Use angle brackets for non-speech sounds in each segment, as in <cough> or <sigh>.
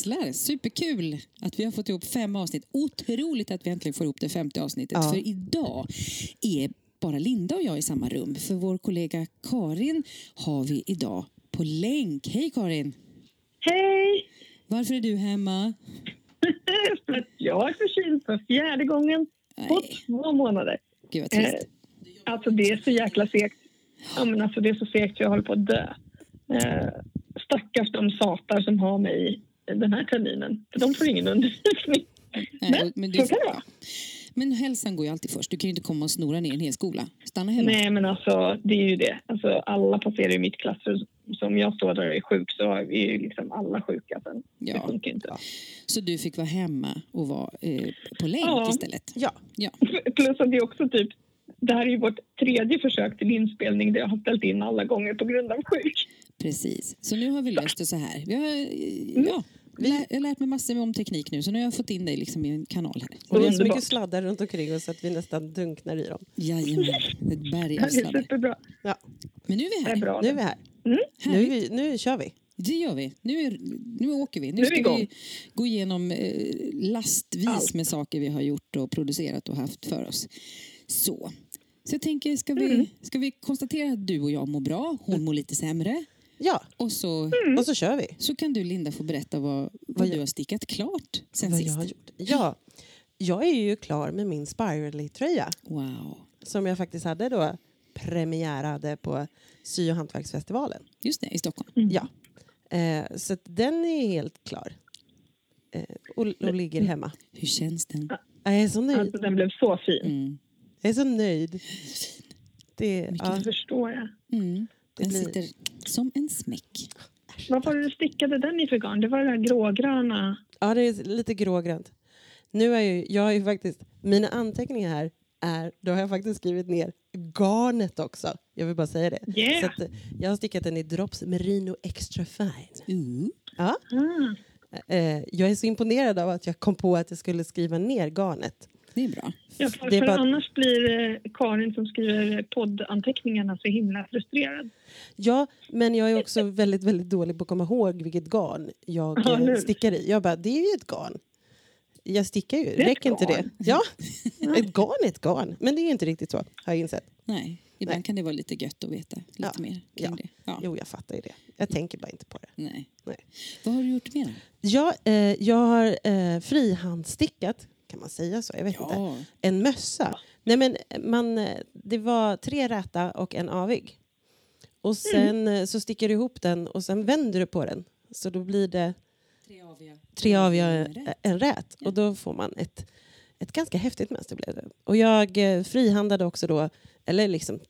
Pysslar. Superkul att vi har fått ihop fem avsnitt. Otroligt att vi äntligen får ihop det femte avsnittet. Ja. För idag är bara Linda och jag i samma rum. För vår kollega Karin har vi idag på länk. Hej Karin! Hej! Varför är du hemma? <laughs> För att jag är förkyld för fjärde gången på Nej. två månader. Gud vad Eh, trist. alltså det är så jäkla segt. Ja, men alltså det är så segt jag håller på att dö. Eh, stackars de satar som har mig den här terminen. För de får ingen undervisning. Nej, Men, men, du, så kan det vara. men hälsan går ju alltid först. Du kan ju inte komma och snora ner en hel skola. Stanna hemma. Nej men alltså det är ju det. Alltså, alla passerar ju mitt klassrum. Så om jag står där och är sjuk så är vi ju liksom alla sjuka sen. Det Ja. funkar inte. Så du fick vara hemma och vara eh, på länk Ja. istället? Ja, Ja. Plus att det är också typ det här är ju vårt tredje försök till inspelning där jag har ställt in alla gånger på grund av sjuk. Precis. Så nu har vi löst det så här. Vi har, Mm. ja, lä- jag har lärt mig massor om teknik nu så nu har jag fått in dig liksom i en kanal här. och det är så mycket sladdar runt omkring oss att vi nästan drunknar i dem. Jajamän, ett berg Det av här är sladdar. superbra. Ja, Men nu är vi Det är här. bra. nu är vi här. Mm. Nu, är vi, nu kör vi. Det gör vi. Nu, är, nu åker vi. Nu Nu är vi ska igång. vi gå igenom eh, lastvis Allt. med saker vi har gjort och producerat och haft för oss. Så. Så jag tänker, ska vi, Mm. ska vi konstatera att du och jag mår bra? Hon mår lite sämre. Ja, Och så, och så kör vi. så kan du Linda få berätta vad, vad du har stickat klart sen Vad sist. jag har gjort. Ja, jag är ju klar med min Spirally-tröja Wow. som jag faktiskt hade då premiärade på sy och hantverksfestivalen. Just det, i Stockholm. Mm. Ja, eh, så den är helt klar. Eh, och, och ligger hemma. Hur känns den? Jag är så nöjd. Alltså den blev så fin. Mm. Jag är så nöjd. Det, ja, Det förstår jag. Mm. Den blir- sitter som en smäck. Vad var det du stickade den i för garn? Det var det där grågröna. ja, det är lite grågrönt. Nu är ju, jag ju faktiskt, mina anteckningar här är, då har jag faktiskt skrivit ner garnet också. Jag vill bara säga det. Yeah. Så att, eh, jag har stickat den i Drops Merino Extra Fine. Uh. Ja, eh, jag är så imponerad av att jag kom på att jag skulle skriva ner garnet. Det är bra. Ja, för, Det är för bara- annars blir eh, Karin som skriver poddanteckningarna så himla frustrerad. Ja, men jag är också väldigt, väldigt dålig på att komma ihåg vilket garn jag Ja, eh, stickar i. Jag bara, det är ju ett garn. Jag stickar ju, ett räcker inte det? <laughs> Ja, ett garn är ett garn. Men det är inte riktigt så, har jag insett. Nej, ibland Nej. kan det vara lite gött att veta lite Ja. mer kring Ja. det. Ja. Jo, jag fattar ju det. Jag tänker bara inte på det. Nej. Nej. Vad har du gjort mer? Ja, eh, jag har eh, frihandstickat, kan man säga så? Jag vet inte. Ja, En mössa. Nej, men man, eh, det var tre räta och en avig. Och sen eh, så stickar du ihop den och sen vänder du på den. Så då blir det tre aviga. tre aviga eh, en rät. Och då får man ett, ett ganska häftigt mönster. Blev det. Och jag eh, frihandlade också då, eller liksom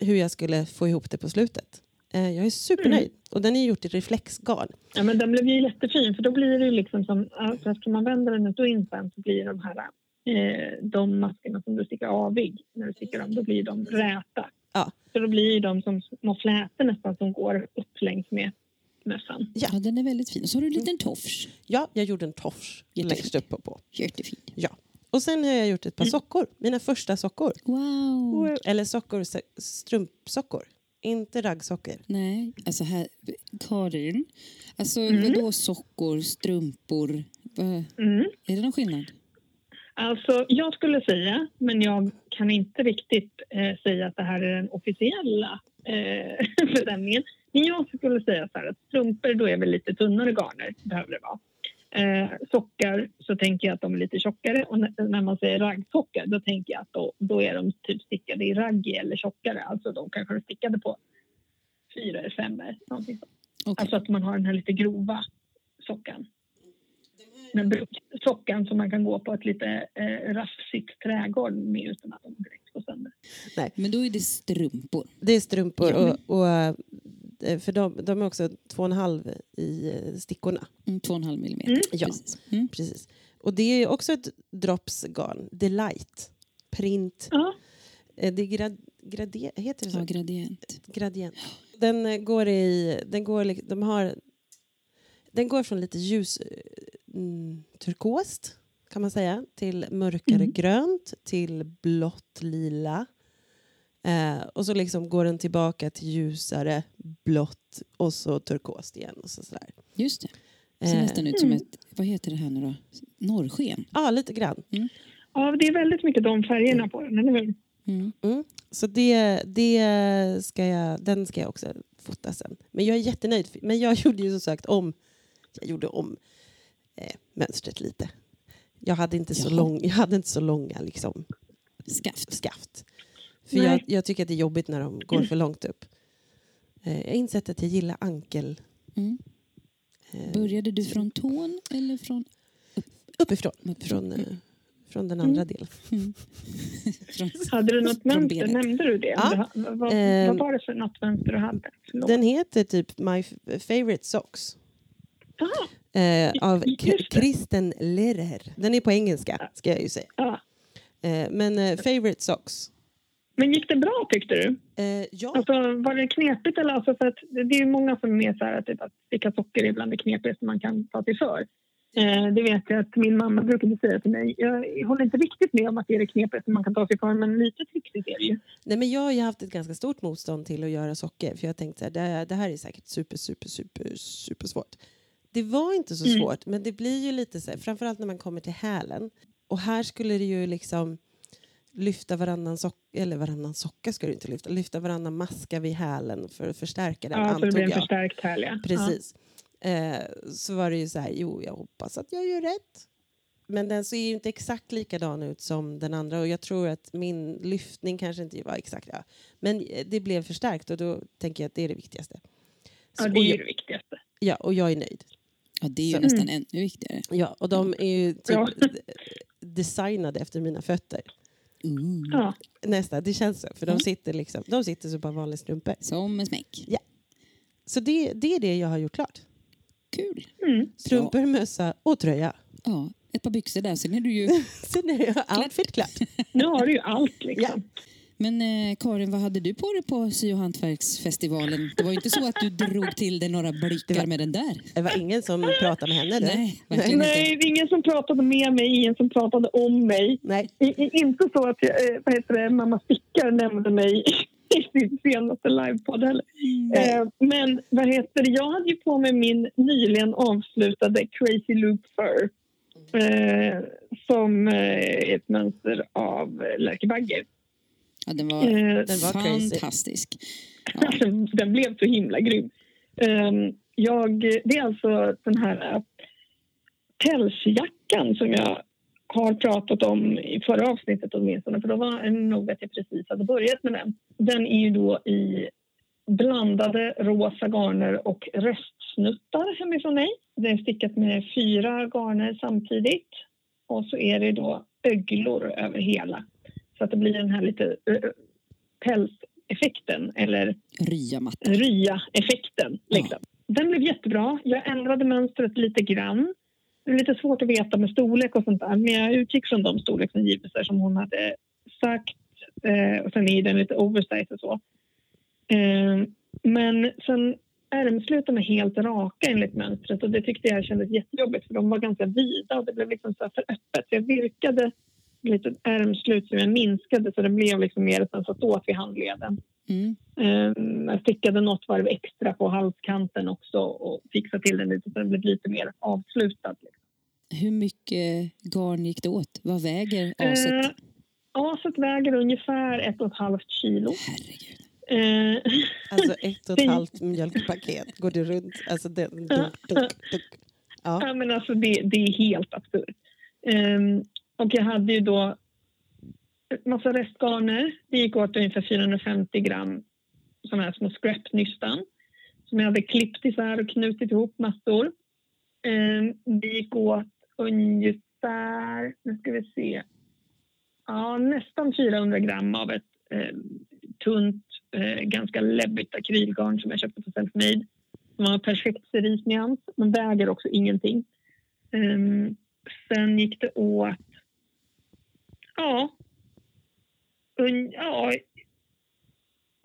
hur jag skulle få ihop det på slutet. Eh, jag är supernöjd. Och den är gjort i reflexgarn. Ja, men den blev ju jättefin för då blir det ju liksom som, alltså, eftersom man vänder den ut och in sen så blir de här eh, de maskerna som du stickar avig när du stickar dem, då blir de räta. Ja. Så då blir de som små flätor nästan som går upp längs med mössan. Ja. Ja, den är väldigt fin. Och så har du en liten tofs. Ja, jag gjorde en tofs Jättefint. längst upp på. på. Jättefin. Ja. Och sen har jag gjort ett par sockor. Mina första sockor. Wow. Eller sockor, strumpsockor. Inte raggsockor. Nej, alltså här, Karin. Alltså Mm. vadå sockor, strumpor? Mm. är det någon skillnad? Alltså, jag skulle säga, men jag kan inte riktigt eh, säga att det här är den officiella eh, <laughs> bestämningen. Men jag skulle säga så här att strumpor då är väl lite tunnare garner, behöver det vara. Eh, sockar så tänker jag att de är lite tjockare och när, man säger raggsockar då tänker jag att då, då är de typ stickade i raggi eller tjockare. Alltså de kanske är stickade på fyra eller fem någonting sånt. Okej. Alltså att man har den här lite grova sockan. Bruk- sockan som man kan gå på ett lite eh, rafsigt trädgård med utan att de direkt går sönder. Men då är det strumpor. Det är strumpor. Och, och, eh, för de, de är också två och en halv i eh, stickorna. Mm, två och en halv millimeter. Mm. Ja. Precis. Mm. Precis. Och det är också ett dropsgarn. Delight. Print. Ja, Eh, Det är grad, grade, heter det så? Ja, gradient. Gradient. Den eh, går i... Den går, de har, den går från lite ljus eh, mm, turkost kan man säga till mörkare Mm. grönt till blått lila. Eh, och så liksom går den tillbaka till ljusare blått och så turkost igen. Och så sådär. Just det. Ser Eh, nästan ut som ett, vad heter det här nu då? Norrsken. Ja, lite grann. Ja, det är väldigt mycket de färgerna på den, eller hur? Mm. Mm. Så det, det ska jag, den ska jag också fota sen. Men jag är jättenöjd. Men jag <laughs> gjorde ju som sagt om, jag gjorde om eh, mönstret lite. Jag hade inte så, lång, jag hade inte så långa liksom, Skaft. skaft. För jag, jag tycker att det är jobbigt när de går för långt upp. Eh, jag har insett att jag gillar ankel. Mm. Eh, Började du från tån eller från... uppifrån. Uppifrån. Från, eh, från den andra delen. <laughs> från Hade du något Från mönster? benet. Nämnde du det? Ja. Vad, vad, Ehm. vad var det för nattmönster du hade? Förlåt. Den heter typ My Favorite Socks. Aha, Eh, av. <laughs> Kristen Lehrer. Den är på engelska, ska jag ju säga. Eh, men eh, Favorite Socks. Men gick det bra tyckte du? Eh, ja, Alltså, var det knepigt? Eller alltså för att det är många som är så här att, typ, att sticka socker är bland det knepigaste man kan ta sig för. Eh, det vet jag att min mamma brukade säga till mig. Jag håller inte riktigt med om att det är det knepigaste man kan ta sig för men lite trixigt är det ju. nej, men jag har ju haft ett ganska stort motstånd till att göra socker. För jag tänkte att det, det här är säkert super, super, super, super svårt. Det var inte så Mm. svårt, men det blir ju lite så här, framförallt när man kommer till hälen. Och här skulle det ju liksom lyfta varannan socka, eller varannan socka ska du inte lyfta, lyfta varannan maska vid hälen för att förstärka den, Ja, så det antog blir en jag. förstärkt härliga. Precis. Eh, så var det ju så här, jo jag hoppas att jag gör rätt. Men den ser ju inte exakt likadan ut som den andra och jag tror att min lyftning kanske inte var exakt, ja. Men eh, det blev förstärkt och då tänker jag att det är det viktigaste. Ja, Så- det och, är ju det viktigaste. ja, och jag är nöjd. Ja, det är ju Så- nästan ännu viktigare. Ja, och de är ju typ Ja. <laughs> designade efter mina fötter. Ooh. Ja. Nästan, det känns så. För de Mm. sitter, liksom, de sitter som bara vanliga strumpor. Som en smäck. Så det, det är det jag har gjort klart. Kul. Mm. Strumpor, mössa och tröja. Ja, ett par byxor där, sen är du ju... <laughs> Sen är jag outfit klart. Nu har du ju allt liksom. Men eh, Karin, vad hade du på dig på sy och hantverksfestivalen? Det var ju inte så att du drog till dig några blickar var- med den där. Det var ingen som pratade med henne? Eller? Nej, Nej, är ingen som pratade med mig, ingen som pratade om mig. Nej. I, i, inte så att jag, eh, vad heter det, mamma Stickar nämnde mig i sin senaste livepodd heller. Eh, men vad heter det, jag hade ju på mig min nyligen avslutade Crazy Loop Fur. Eh, som eh, är ett mönster av eh, Lärke Bagger. Ja, den var Eh, Den var fantastisk. <laughs> Ja. den blev så himla grym. Ehm, jag, det är alltså den här pälsjackan som jag har pratat om i förra avsnittet åtminstone, för då var det nog att jag precis hade börjat med den. Den är ju då i blandade rosa garner och restsnuttar hemifrån mig. Det är stickat med fyra garner samtidigt och så är det då öglor över hela så att det blir den här lite äh, pälseffekten eller rya-effekten. Liksom. Den blev jättebra. Jag ändrade mönstret lite grann. Det är lite svårt att veta med storlek och sånt där men jag utgick från de storleksangivelser som hon hade sagt. Eh, och sen är den lite oversize och så. Eh, men sen ärmsluten är helt raka enligt mönstret och det tyckte jag kändes jättejobbigt för de var ganska vida och det blev liksom så för öppet. Så jag virkade lite ärmslut som jag minskade så det blev liksom mer att den satt åt vid handleden. Mm. Um, jag stickade något varv extra på halskanten också och fixade till den lite så den blev lite mer avslutad. Liksom. Hur mycket garn gick det åt? Vad väger aset? Eh, aset väger ungefär ett och ett halvt kilo. Herregud. Eh, Alltså ett och ett <laughs> Det- halvt mjölkpaket går du runt. Alltså den, dunk, dunk, dunk. <laughs> Ja. ja, men alltså det, det är helt absurt. Um, och jag hade ju då massa restgarner. Det gick åt ungefär 450 gram såna här små scrapnystan som jag hade klippt isär och knutit ihop massor. Ehm, det gick åt ungefär, nu ska vi se, ja, nästan 400 gram av ett eh, tunt, eh, ganska läbbigt akrylgarn som jag köpte på Selfmade. Som har perfekt cerisnyans, men väger också ingenting. Eh, sen gick det åt, ja, un, ja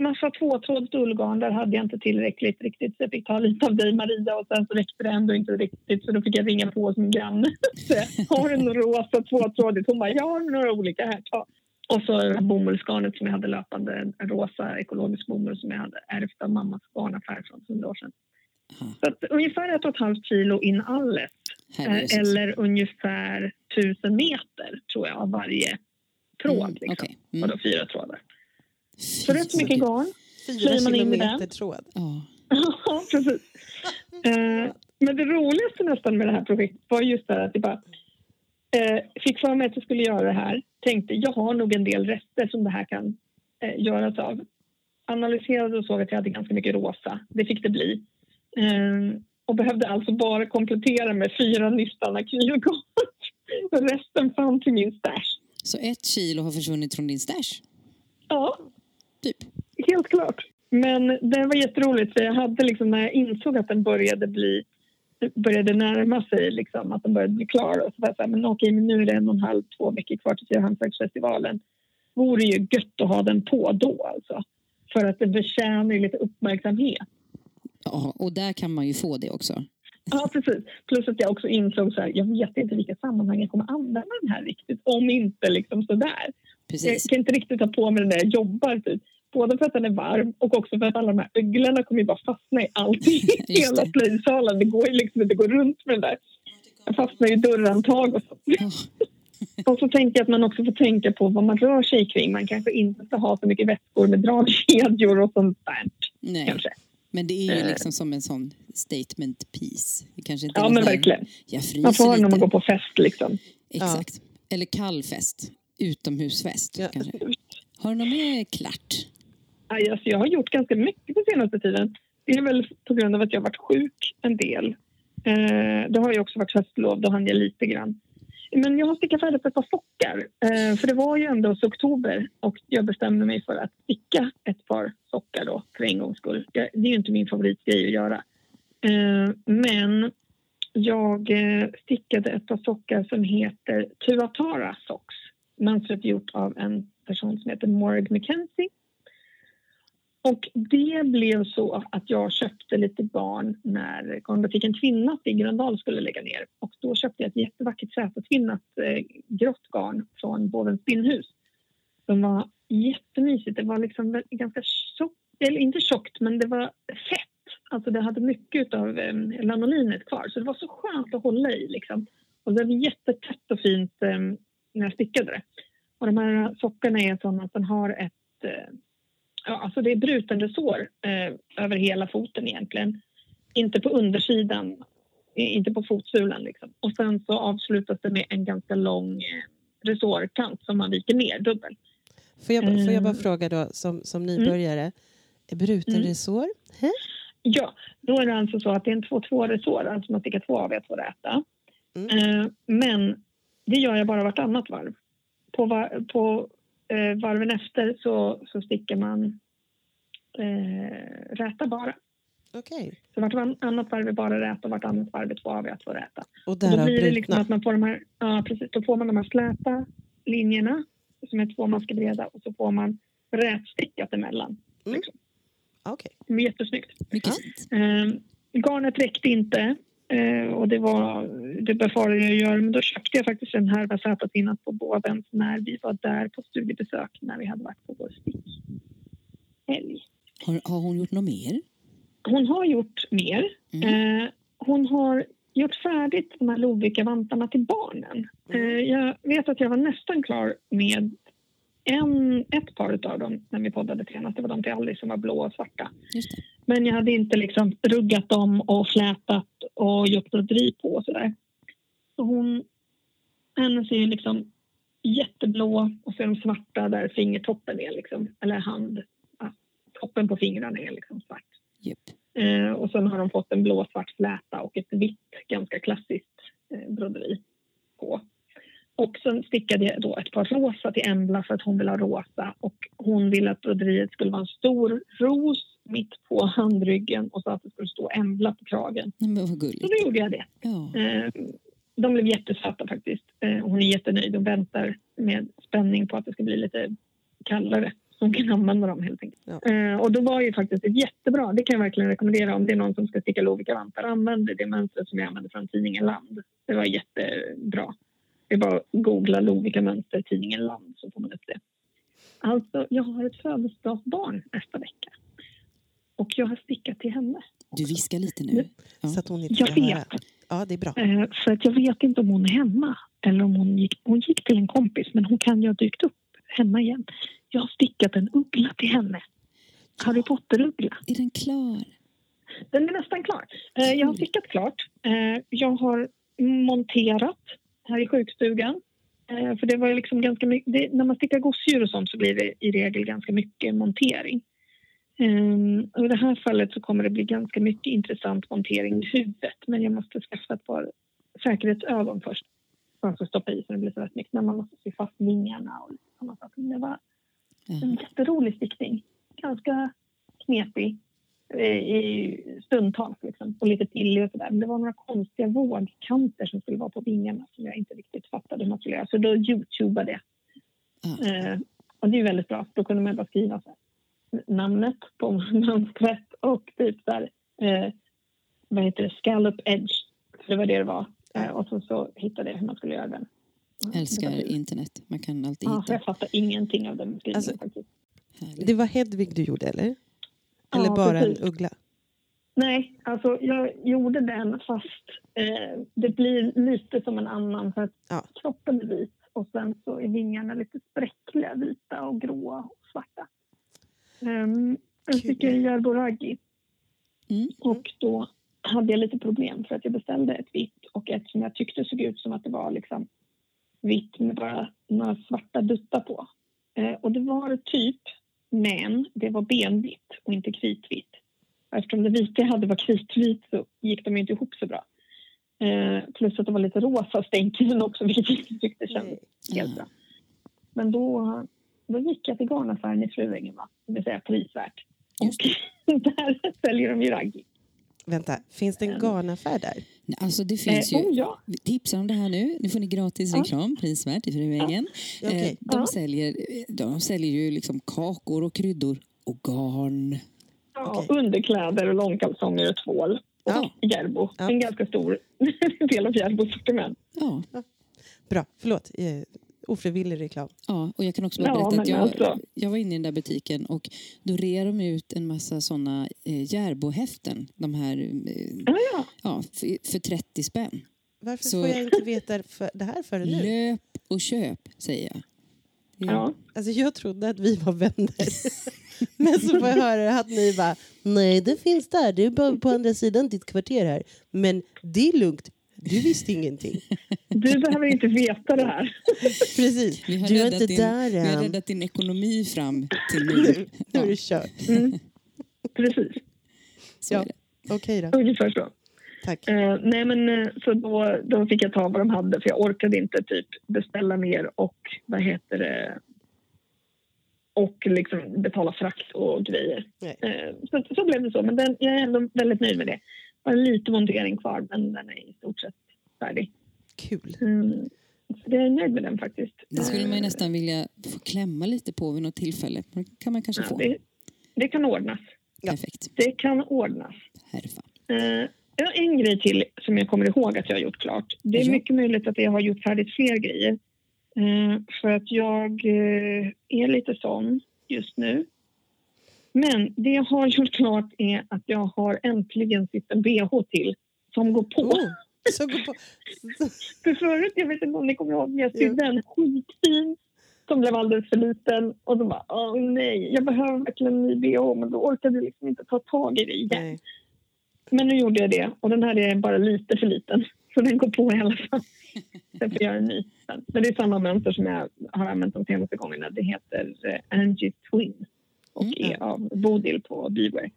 massa tvåtrådigt ullgarn. Där hade jag inte tillräckligt riktigt. Så jag fick ta lite av dig Maria och sen så räckte det ändå inte riktigt. Så då fick jag ringa på som granne. <laughs> Så jag, Har du en rosa tvåtrådigt? Hon bara, jag har några olika här. Ta. Och så bomullsgarnet som jag hade löpande. En rosa ekologisk bomull som jag hade ärvt av mammas garnaffär från hundra år sedan. Aha. Så att ungefär ett och ett halvt kilo. Eh, Herrejösses. Eller ungefär tusen meter tror jag av varje tråd. Mm, liksom. Och Mm. då fyra trådar. Fy Så rätt mycket garn. Fyra kilometer tråd. Ja. Ja, <laughs> precis. Eh, men det roligaste nästan med det här projektet var just det att jag bara eh, fick för mig att jag skulle göra det här. Tänkte jag har nog en del rester som det här kan eh, göras av. Analyserade och såg att jag hade ganska mycket rosa. Det fick det bli. Eh, och behövde alltså bara komplettera med fyra nystan akrylgarn. Och <laughs> Resten fanns i min stash. Så ett kilo har försvunnit från din stash? Ja, Typ. Helt klart. Men det var jätteroligt för jag hade liksom när jag insåg att den började bli började närma sig, liksom, att den började bli klar. Och så var jag så här, men okej, men nu är det en och en halv, två veckor kvar till hantverksfestivalen. Vore ju gött att ha den på då alltså. För att det förtjänar ju lite uppmärksamhet. Ja, och där kan man ju få det också. Ja, precis. Plus att jag också insåg så här, jag vet inte vilka sammanhang jag kommer använda den här riktigt. Om inte liksom sådär. Jag Precis. kan inte riktigt ta på mig den när jag jobbar. Typ. Både för att den är varm och också för att alla de här öglorna kommer ju bara fastna i allting. I <laughs> hela plöjsalen. Det går ju liksom inte att gå runt med den där. Jag fastnar i dörrhandtag och så. Ja. <laughs> Och så tänker jag att man också får tänka på vad man rör sig kring. Man kanske inte ska ha så mycket väskor med dragkedjor och sånt där. Nej, Kanske. Men det är ju Eh. liksom som en sån statement piece. Det kanske inte Ja, någon men verkligen. Jag fryser Man får ha den när man går på fest liksom. Exakt. Eller kall fest. Utomhusfest Ja. kanske. Har du något mer klart? Aj, Alltså, jag har gjort ganska mycket på senaste tiden. Det är väl på grund av att jag har varit sjuk en del. Eh, det har ju också varit höstlov, då hann jag lite grann. Men jag har stickat färdigt ett par sockar. Eh, för det var ju ändå så oktober och jag bestämde mig för att sticka ett par sockar då för en gångs skull. Det är ju inte min favoritgrej att göra. Eh, men jag eh, stickade ett par sockar som heter Tuatara Socks. Mönstret är gjort av en person som heter Morg McKenzie. Och det blev så att jag köpte lite barn när Garnbutiken Kvinnat i Gröndal skulle lägga ner. Och då köpte jag ett jättevackert sätetvinnat eh, grått garn från Bovens spinnhus. Det var jättemysigt. Det var liksom ganska tjockt, eller inte tjockt, men det var fett. Alltså det hade mycket av eh, lanolinet kvar, så det var så skönt att hålla i. Liksom. Och det var jättetätt och fint eh, när jag stickade det. Och de här sockarna är sådana att den har ett eh, Ja, alltså det är brutande sår eh, över hela foten egentligen. Inte på undersidan, eh, inte på fotsulan liksom. Och sen så avslutas det med en ganska lång eh, resårkant som man viker ner dubbelt. Får jag, får jag bara Mm. fråga då, som, som nybörjare, är bruten Mm. resår? Ja, då är det alltså så att det är en 2-2 resår, alltså man stickar två av ett och räta. Mm. Eh, men det gör jag bara vartannat varv. På, var, på eh, varven efter så, så stickar man eh, räta bara. Okej. Så vartannat varv är bara räta och vartannat varv är två av ett och räta. Och Och då blir det liksom att man får de här, ja, precis, då får man de här släta linjerna som är två maskebreda och så får man rätstickat emellan. Mm. Liksom. Okej. Det är jättesnyggt. Mycket Ja. fint. Eh, garnet räckte inte och det, var, det befarade jag göra men då köpte jag faktiskt en härva sätapinnat på Båvens när vi var där på studiebesök när vi hade varit på vår stickhelg. Har, har hon gjort något mer? Hon har gjort mer. Mm. Eh, hon har gjort färdigt de här Lovikka-vantarna till barnen. Eh, jag vet att jag var nästan klar med en, ett par av dem när vi poddade senast. Det var de till Alice som var blå och svarta. Men jag hade inte liksom ruggat dem och flätat och gjort broderi på och sådär. Så hon, hennes är ju liksom jätteblå och så är de svarta där fingertoppen är liksom, eller hand, ja, toppen på fingrarna är liksom svart. Japp. Eh, och sen har de fått en blå-svart fläta och ett vitt, ganska klassiskt eh, broderi på. Och sen stickade jag då ett par rosa till Embla för att hon vill ha rosa och hon ville att broderiet skulle vara en stor ros mitt på handryggen och så att det skulle stå Embla på kragen. Men vad Så då gjorde jag det. Ja. Eh, de blev jättesöta faktiskt. Eh, hon är jättenöjd och väntar med spänning på att det ska bli lite kallare. Så hon kan använda dem helt enkelt. Ja. Eh, och då var ju faktiskt ett jättebra, det kan jag verkligen rekommendera om det är någon som ska sticka Lovikka-vantar. Använd det mönstret som jag använde från tidningen Land. Det var jättebra. Det är bara att googla Lovikka-mönster tidningen Land så får man upp det. Alltså, jag har ett födelsedagsbarn nästa vecka. och jag har stickat till henne. Du viskar lite nu. Ja. Så att hon inte Jag vet. Ja, det är bra. Eh, för att jag vet inte om hon är hemma eller om hon gick, hon gick till en kompis men hon kan ju ha dykt upp hemma igen. Jag har stickat en uggla till henne. Harry Potter-uggla. Är den klar? Den är nästan klar. Eh, jag har stickat klart. Eh, jag har monterat här i sjukstugan. Eh, för det var liksom ganska mycket, det, när man stickar gosedjur och sånt så blir det i regel ganska mycket montering. Um, och I det här fallet så kommer det bli ganska mycket intressant montering i huvudet men jag måste skaffa ett par säkerhetsögon först. För att få stoppa i så det blir så snyggt. Men man måste sy fast vingarna och sådana saker. Det var en jätterolig stickning. Ganska knepig i stundtals liksom, och lite pillig och sådär. Men det var några konstiga vågkanter som skulle vara på vingarna som jag inte riktigt fattade hur man skulle göra. Så då youtubade jag. Ja. Eh, och det är väldigt bra. Då kunde man bara skriva så här, namnet på <laughs> mönstret och typ så här, eh, vad heter det, scallop edge. För det var det det var. Eh, och så, så hittade jag hur man skulle göra den. Älskar internet. Man kan alltid Ja, hitta. jag fattar ingenting av den beskrivningen Alltså. Det var Hedvig du gjorde, eller? Eller Ja, bara precis. en uggla? Nej, alltså jag gjorde den fast eh, det blir lite som en annan för att Ja. kroppen är vit och sen så är vingarna lite spräckliga, vita och gråa och svarta. Um, jag fick en Järboraggi Mm. och då hade jag lite problem för att jag beställde ett vitt och ett som jag tyckte såg ut som att det var liksom vitt med bara några svarta duttar på. Eh, och det var typ, men det var benvitt och inte kritvitt. Eftersom det vita jag hade var kritvit så gick de inte ihop så bra. Eh, plus att det var lite rosa stänk i den också vilket jag inte tyckte kändes helt bra. Men då, då gick jag till garnaffären i Fruängen, va? det vill säga prisvärt. Och <laughs> där säljer de ju raggi. Vänta, finns det en garnaffär där? Alltså det finns Eh, ju... oh, ja. Vi tipsar om det här nu. Nu får ni gratis Ja. reklam, prisvärt i Fruängen. Ja, okej. Eh, de, Ja. säljer, de säljer ju liksom kakor och kryddor och garn. Ja, Okej. underkläder och långkalsonger och tvål. Och Ja. Järbo. Ja. En ganska stor <laughs> del av Järbos sortiment. Ja, Bra, förlåt. Ofrivillig reklam. ja, och jag kan också bara Ja, berätta att jag, alltså. jag var inne i den där butiken och då rear de ut en massa såna eh, Järbohäften. De här, eh, Ja, ja. ja, för, för 30 spänn. Varför Så- får jag inte veta för det här förrän nu? Löp och köp, säger jag. Det- ja. Alltså jag trodde att vi var vänner. <laughs> Men så får jag höra att ni bara, nej det finns där, det är bara på andra sidan ditt kvarter här. Men det är lugnt, du visste ingenting. Du behöver inte veta det här. <laughs> Precis, du är inte din, där vi har än. räddat din ekonomi fram till nu. Nu är det kört. Mm. Precis, så Ja. Okej då, ungefär så. tack. Eh, nej, men eh, så då, då fick jag ta vad de hade för jag orkade inte typ beställa mer och vad heter det och liksom betala frakt och grejer. Eh, så, så blev det så, men den, jag är ändå väldigt nöjd med det. Bara lite montering kvar, men den är i stort sett färdig. Kul. Mm. Så jag är nöjd med den faktiskt. Det skulle man ju Eh, nästan vilja få klämma lite på vid något tillfälle. Det kan man kanske ja, få. det, det kan ordnas. Ja. Perfekt. Det kan ordnas. Härfa. Eh, en grej till som jag kommer ihåg att jag har gjort klart. Det är Ja. mycket möjligt att jag har gjort färdigt fler grejer. Eh, för att jag eh, är lite sån just nu. Men det jag har gjort klart är att jag har äntligen sytt en bh till som går på. Oh, så gå på. <laughs> För förut, jag vet inte om ni kommer ihåg, men jag sydde en skitfin som blev alldeles för liten. Och då bara, åh nej, jag behöver verkligen en ny bh. Men då orkade jag liksom inte ta tag i det igen. Nej. Men nu gjorde jag det och den här är bara lite för liten. Så den går på i alla fall. <laughs> Sen får jag en ny. Men det är samma mönster som jag har använt de senaste gångerna. Det heter eh, Angie Twin och Mm. är av Bodil på Beware.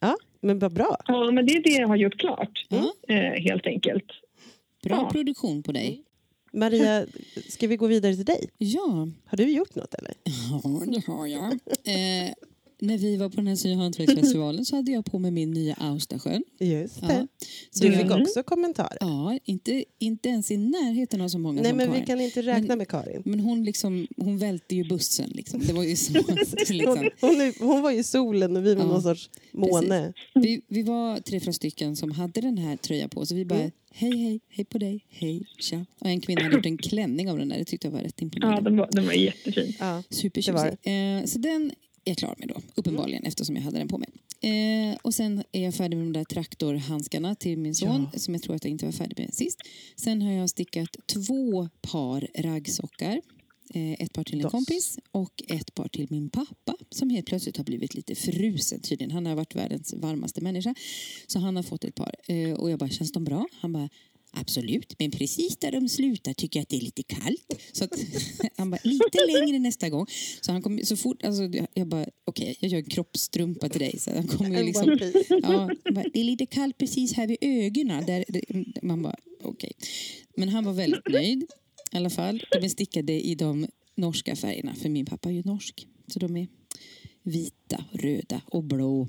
Ja, men vad bra. Ja, men det är det jag har gjort klart. Ja, Eh, helt enkelt. bra Ja. produktion på dig. Maria, ska vi gå vidare till dig? Ja, Har du gjort något eller? ja det har jag. <laughs> Eh, när vi var på den här sy och hantverksfestivalen så hade jag på mig min nya Austasjön. Just Ja. det. Så Du jag- fick också kommentarer. Ja, inte, inte ens i närheten av så många Nej, som men vi Karin. kan inte räkna Men- med Karin. Men hon, liksom, hon välte ju bussen. Liksom. Det var ju så. <laughs> liksom. Hon, hon, hon var ju solen och vi var Ja, någon sorts måne. vi, vi var tre, fyra stycken som hade den här tröjan på. Så vi bara, Mm. hej, hej, hej på dig, hej, tja. Och en kvinna hade gjort en klänning av den där. Det tyckte jag var rätt imponerande. Ja, den var, den var jättefin. Ja. Supertjusig. Eh, så den jag klar med då, uppenbarligen eftersom jag hade den på mig. Eh, och sen är jag färdig med de där traktorhandskarna till min son Ja. som jag tror att jag inte var färdig med sist. Sen har jag stickat två par raggsockar. Eh, ett par till en Dos. kompis och ett par till min pappa som helt plötsligt har blivit lite frusen tydligen. Han har varit världens varmaste människa. Så han har fått ett par. Eh, och jag bara, känns de bra? Han bara, Absolut, men precis där de slutar tycker jag att det är lite kallt. Så att, <laughs> han bara, lite längre nästa gång. Så han kom så fort, alltså, jag- bara, okej, jag gör en kroppstrumpa till dig. Så han kommer ju liksom, ja, bara, det är lite kallt precis här vid ögonen. Där, det- man bara, okej. Men han var väldigt nöjd i alla fall. De är stickade i de norska färgerna, för min pappa är ju norsk. Så de är vita, röda och blå.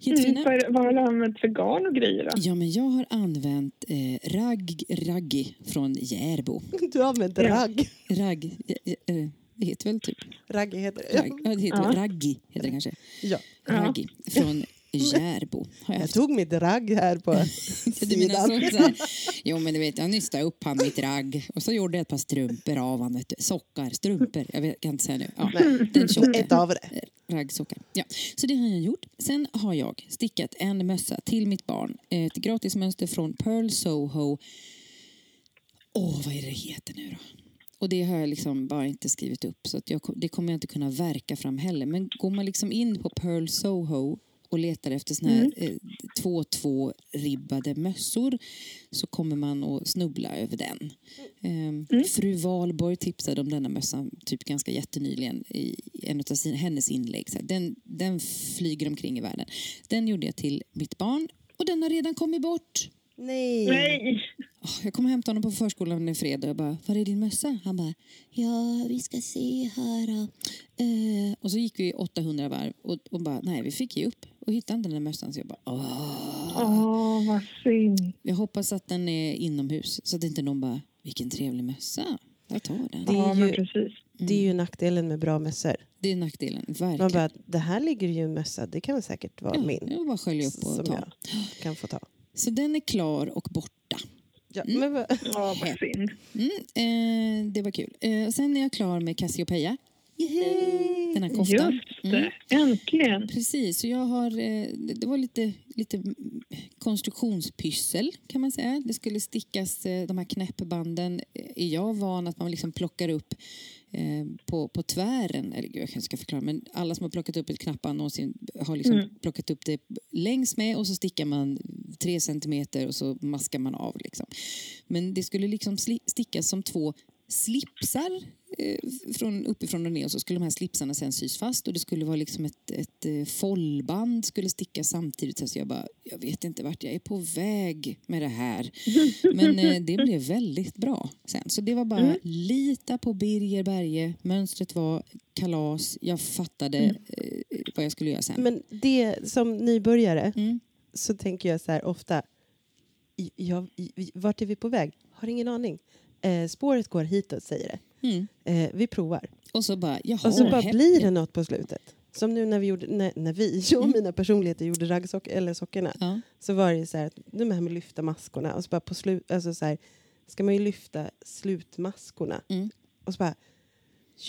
Jättefina. Mm, för, vad har du använt för garn och grejer då? Ja, men jag har använt eh, ragg, raggi från Järbo. <laughs> Du har använt Ja. ragg. Ragg, eh, eh, det heter väl typ Ragg heter det. ragg, ja, det heter Ja. raggi, heter det kanske. Ja. Ja. Raggi från Järbo har jag Jag tog mitt ragg här på <laughs> menar sidan. här, jo men du vet, jag nystade upp han mitt ragg och så gjorde jag ett par strumpor av han, sockar, strumpor, jag vet, kan inte säga nu. Ja, den tjocka. Ett av det. raggsockar. Ja, så det har jag gjort. Sen har jag stickat en mössa till mitt barn. Ett gratismönster från Pearl Soho. Åh, vad är det heter nu då? Och det har jag liksom bara inte skrivit upp så jag, det kommer jag inte kunna verka fram heller. Men går man liksom in på Pearl Soho och letar efter såna här eh, 2-2 ribbade mössor så kommer man att snubbla över den. Eh, Fru Valborg tipsade om denna mössan typ ganska jättenyligen i en av sin, hennes inlägg. Så här, den, den flyger omkring i världen. Den gjorde jag till mitt barn och den har redan kommit bort. Nej. Nej! Jag kom och hämtade honom på förskolan en fredag och jag bara, var är din mössa? Han bara, ja vi ska se här. då." Eh, och så gick vi 800 varv och, och bara, nej vi fick ge upp och hittade inte den där mössan. Så jag bara, åh. Åh, vad synd. Jag hoppas att den är inomhus så att inte någon bara, vilken trevlig mössa. Jag tar den. Det är ju- precis. Det är ju nackdelen med bra mössor. Det är nackdelen, verkligen. Man bara, det här ligger ju en mössa, det kan väl säkert vara ja, min. Jag bara skölja upp och Som ta. jag kan få ta. Så den är klar och borta. Ja, men vad- Ja, vad synd. Mm, eh, det var kul. Eh, sen är jag klar med Cassiopeia. Yay! Den här koftan. Just det, äntligen. Precis, så jag har, eh, det var lite, lite mm, konstruktionspyssel kan man säga. Det skulle stickas, eh, de här knäppbanden eh, är jag van att man liksom plockar upp på, på tvären, eller gud jag kanske ska förklara, men alla som har plockat upp ett knappband någonsin har liksom Mm. plockat upp det längs med och så stickar man tre centimeter och så maskar man av. Liksom. Men det skulle liksom stickas som två slipsar eh, från uppifrån och ner och så skulle de här slipsarna sen sys fast och det skulle vara liksom ett, ett eh, foldband skulle sticka samtidigt. Så jag bara, jag vet inte vart jag är på väg med det här. Men eh, det blev väldigt bra sen. Så det var bara lita på Birger Berge. Mönstret var kalas. Jag fattade eh, vad jag skulle göra sen. men det som nybörjare Mm. så tänker jag så här ofta, jag, vart är vi på väg? Har ingen aning. Eh, spåret går hitåt säger det. Mm. Eh, vi provar. Och så bara, jaha. Och så bara blir det något på slutet. Som nu när vi gjorde, när, när vi, <laughs> jag och Mm. mina personligheter gjorde raggsock, eller sockorna. Ja. Så var det så här, att de här med att lyfta maskorna och så bara på slut, alltså så här, ska man ju lyfta slutmaskorna. Mm. Och så bara,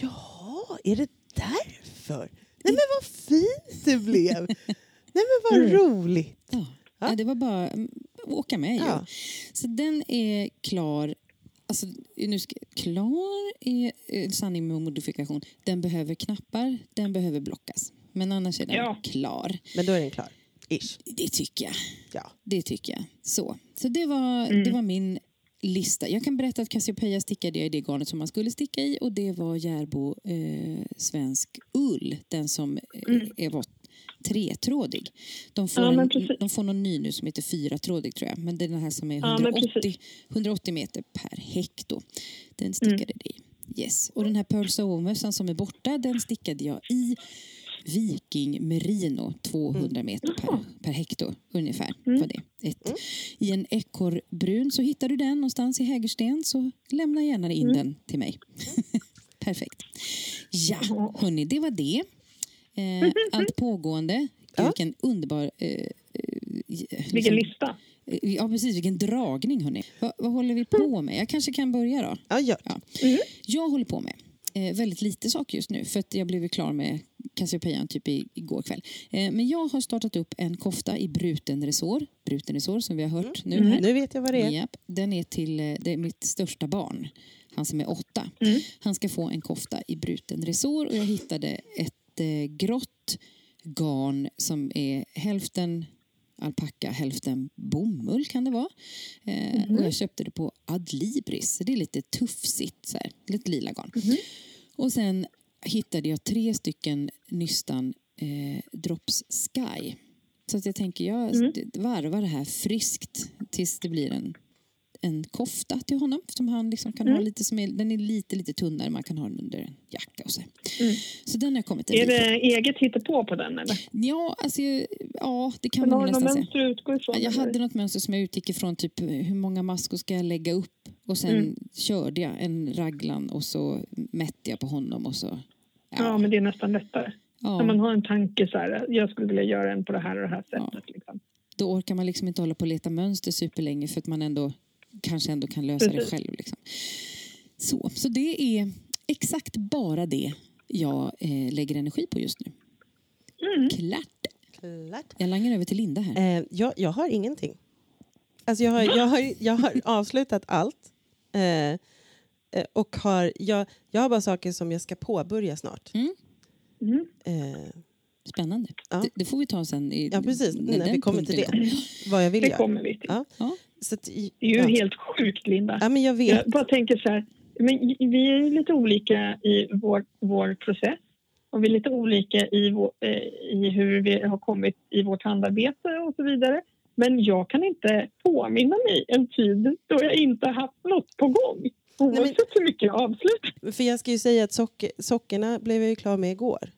jaha, är det därför? Nej men vad fint det blev! <laughs> Nej men vad Mm. roligt! Ja. Ja. Ja, det var bara mm, åka med. ju. Ja. Så den är klar. Alltså, nu ska, klar är en sanning med modifikation. Den behöver knappar, den behöver blockas. Men annars är den Ja. klar. Men då är den klar. Ish. Det tycker jag. Ja. Det tycker jag. Så, så det, var, Mm. det var min lista. Jag kan berätta att Cassiopeia stickade jag i det garnet som man skulle sticka i och det var Järbo eh, svensk ull. Den som eh, Mm. är, tretrådig. De får, Ja, en, de får någon ny nu som heter fyratrådig tror jag. Men det är den här som är Ja, men 180, precis. 180 meter per hekto. Den Mm. stickade det i. Yes. Och den här Pearl Soho-mössan som är borta, den stickade jag i Viking Merino 200 meter per, Jaha. per hekto ungefär. Mm. Var det. Ett. I en ekorrbrun så hittar du den någonstans i Hägersten så lämna gärna in Mm. den till mig. <laughs> Perfekt. Ja, Ja. hörni, det var det. Eh, allt pågående. Ja. Vilken underbar... Eh, eh, Vilken liksom- lista. eh, Ja, precis. Vilken dragning, hörni. Va, vad håller vi på med? Jag kanske kan börja då. Ja, ja. Jag håller på med eh, väldigt lite saker just nu för att jag blev klar med Cassiopeian typ i, igår kväll. Eh, men jag har startat upp en kofta i bruten resår. Bruten resår som vi har hört nu här. Nu vet jag vad det är. Japp, den är till det är mitt största barn, han som är åtta. Mm. Han ska få en kofta i bruten resår och jag hittade ett eh, grått garn som är hälften alpacka, hälften bomull kan det vara. Mhm. Och jag köpte det på Adlibris, så det är lite tuffsigt, så här, lite lila garn. Mhm. Och sen hittade jag tre stycken nystan eh, Drops Sky. Så att jag tänker, jag Mm. varvar det här friskt tills det blir en, en kofta till honom. Som han liksom kan ha Mm. lite som är, den är lite, lite tunnare, man kan ha den under en jacka och så. Mm. Så den har kommit en Är det eget hittepå på den eller? Ja, alltså, ja, det kan Men man nästan säga. utgå ifrån? Jag eller? hade något mönster som jag utgick ifrån, typ hur många maskor ska jag lägga upp? Och sen Mm. körde jag en raglan och så mätte jag på honom och så... Ja, men det är nästan lättare. ja, När man har en tanke så här, jag skulle vilja göra en på det här och det här sättet. Liksom. Då orkar man liksom inte hålla på och leta mönster superlänge för att man ändå kanske ändå kan lösa Precis. det själv. Liksom. Så, så det är exakt bara det jag eh, lägger energi på just nu. Mm. Klart! Klart. Jag langar över till Linda här. Eh, jag, jag har ingenting. Alltså jag, har, jag, har, jag har <laughs> avslutat allt. Eh, eh, och har, jag, jag har bara saker som jag ska påbörja snart. Mm, Mm. Eh, spännande. Ja. Det, det får vi ta sen. I, ja, precis. När, den vi kommer till det. Vad jag vill Det göra. kommer vi till. Ja. Ja. Att, Det är ju helt sjukt, Linda. ja, men jag vet. Jag bara tänker så här, men vi är lite olika i vår, vår process och vi är lite olika i, vår, eh, i hur vi har kommit i vårt handarbete och så vidare. Men jag kan inte påminna mig en tid då jag inte haft något på gång. Oavsett hur mycket jag avslutar. För jag ska ju säga att socker, sockerna blev jag ju klar med igår.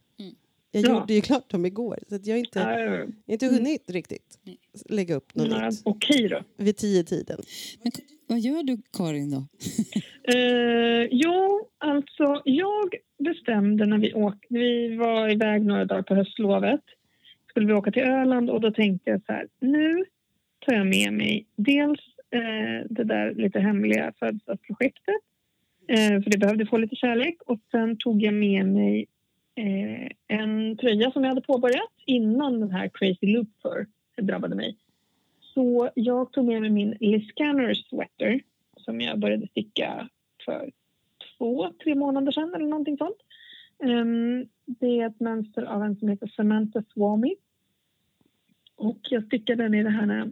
Mm. Jag Ja. gjorde ju klart dem igår. Så att jag har inte, Äh, inte hunnit riktigt Nej. lägga upp något nytt. Okej då. Vid tio tiden. Men vad gör du Karin då? <laughs> Eh, ja, alltså jag bestämde när vi åkte, vi var iväg några dagar på höstlovet. Skulle vi åka till Öland och då tänkte jag så här, nu tar jag med mig dels eh, det där lite hemliga födelsedagsprojektet, eh, för det behövde få lite kärlek och sen tog jag med mig eh, en tröja som jag hade påbörjat innan den här Crazy Looper drabbade mig. Så jag tog med mig min Liscanner sweater som jag började sticka för två, tre månader sedan eller någonting sånt. Um, det är ett mönster av en som heter Samantha Swami. Och jag stickade den i det här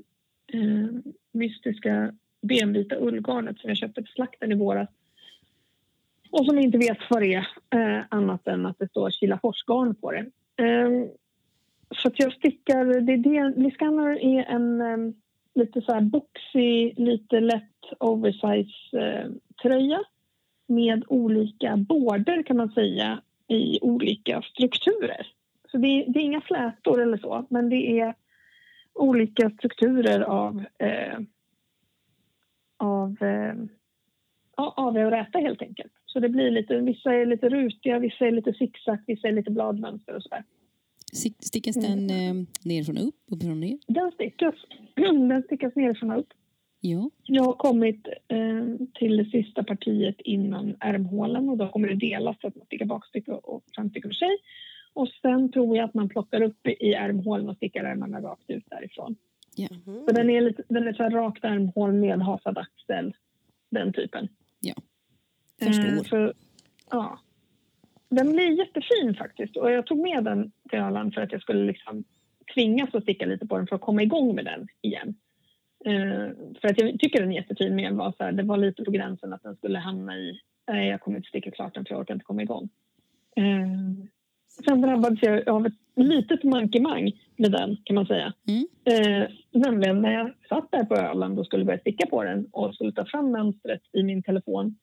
um, mystiska benvita ullgarnet som jag köpte på slakten i våras. Och som inte vet vad det är, eh, annat än att det står Kilaforsgarn på det. Eh, så att jag stickar, det är det, Liscanner är en eh, lite så här boxy, lite lätt oversize eh, tröja med olika border kan man säga i olika strukturer. Så det är, det är inga flätor eller så, men det är olika strukturer av eh, av eh, ja, av att räta helt enkelt. Så det blir lite, vissa är lite rutiga, vissa är lite zigzag, vissa är lite bladmönster och sådär. Stick- Stickas den eh, nerifrån och upp, uppifrån ner? Den stickas, <clears throat> den stickas nerifrån och upp. Ja. Jag har kommit eh, till det sista partiet innan ärmhålen och då kommer det delas så att man stickar bakstycke och framstycke för sig. Och sen tror jag att man plockar upp i ärmhålen och stickar ärmarna rakt ut därifrån. Mhm. Så den är, lite, den är så här rakt ärmhål med hasad axel, den typen. Förstår. Eh, så, ja. Den blir jättefin faktiskt och jag tog med den till Öland för att jag skulle liksom tvingas att sticka lite på den för att komma igång med den igen. Eh, för att jag tycker den är jättefin men var så här, det var lite på gränsen att den skulle hamna i, nej jag kommer inte sticka klart den för jag orkar inte komma igång. Eh, sen drabbades jag av ett litet mankemang med den kan man säga. Mm. Eh, nämligen när jag satt där på Öland och skulle börja sticka på den och skulle ta fram mönstret i min telefon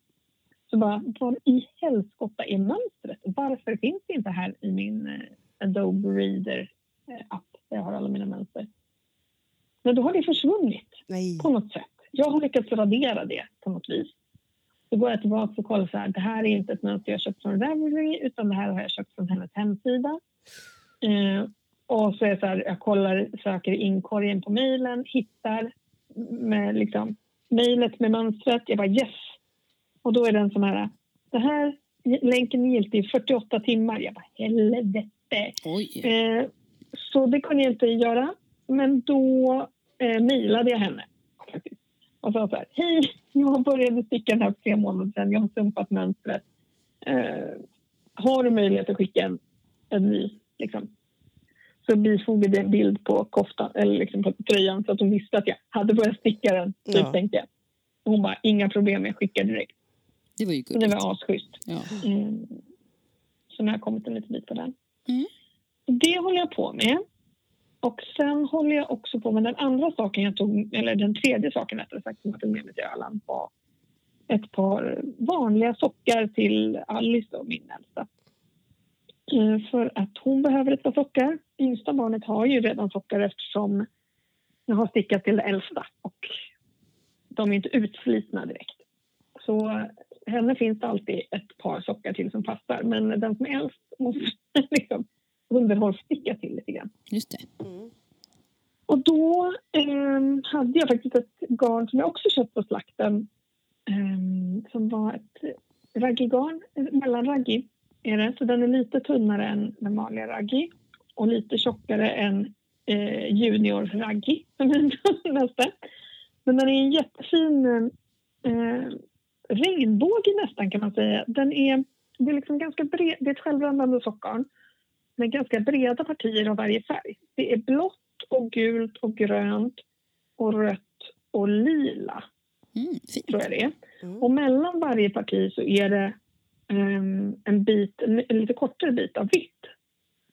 så bara, vad i helskotta är mönstret? Varför finns det inte här i min eh, Adobe Reader eh, där jag har alla mina mönster? Men då har det försvunnit Nej. på något sätt. Jag har lyckats radera det på något vis. Då går jag tillbaka och kollar så här, det här är inte ett mönster jag köpt från Ravelry utan det här har jag köpt från hennes hemsida. Eh, och så är jag så här, jag kollar, söker i inkorgen på mejlen, hittar med liksom mejlet med mönstret. Jag bara yes! Och då är den som här, det här länken är giltig i 48 timmar. Jag bara helvete! Eh, så det kunde jag inte göra. Men då eh, mejlade jag henne. Och sa så här, hej, jag började sticka den här för tre månader sedan. Jag har sumpat mönstret. Eh, har du möjlighet att skicka en, en ny? Liksom. Så bifogade en bild på koftan, eller liksom på tröjan så att hon visste att jag hade börjat sticka den. Typ, Ja. tänkte jag. Och hon bara, inga problem, jag skickar direkt. Det var ju Så det gulligt. var asschysst. Ja. Mm. Så nu har jag kommit en liten bit på den. Mm. Det håller jag på med. Och sen håller jag också på med den andra saken jag tog, eller den tredje saken rättare sagt som jag tog med mig till Öland var ett par vanliga sockar till Alice och min äldsta. Eh, För att hon behöver ett par sockar. Yngsta barnet har ju redan sockar eftersom jag har stickat till det äldsta och de är inte utslitna direkt. Så henne finns det alltid ett par sockar till som passar men den som är äldst måste <laughs> liksom underhållssticka till lite grann. Just det. Mm. Och då ehm, hade jag faktiskt ett garn som jag också köpt på slakten ehm, som var ett raggigarn, mellanraggi är det. Så den är lite tunnare än den vanliga raggi och lite tjockare än eh, junior raggi som <laughs> den tunnaste. Men den är en jättefin eh, regnbåge nästan kan man säga. Den är, det är liksom ganska bred, det är ett självrännande sockgarn med ganska breda partier av varje färg. Det är blått och gult och grönt och rött och lila, Mm, fint. tror jag det är. Mm. Och mellan varje parti så är det ehm, en, bit, en, en lite kortare bit av vitt.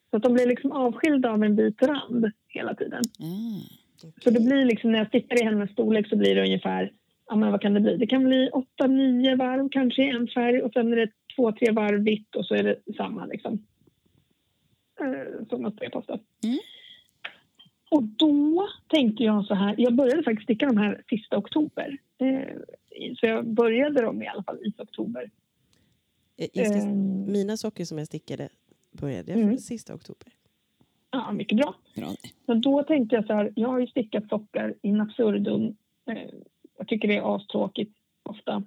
Så att de blir liksom avskilda av en vit rand hela tiden. Ah. Så det blir liksom, när jag stickar i hennes storlek så blir det ungefär, ja men vad kan det bli? Det kan bli 8-9 varv kanske i en färg och sen är det 2-3 varv vitt och så är det samma liksom. Eh, som att på ofta. Mm. Och då tänkte jag så här, jag började faktiskt sticka de här sista oktober. Eh, så jag började dem i alla fall i oktober. Ska- Ehm, Mina socker som jag stickade började jag Mm. för sista oktober. ja, mycket bra. Bra det. Men då tänkte jag så här, jag har ju stickat sockar in absurdum. Eh, jag tycker det är astråkigt ofta.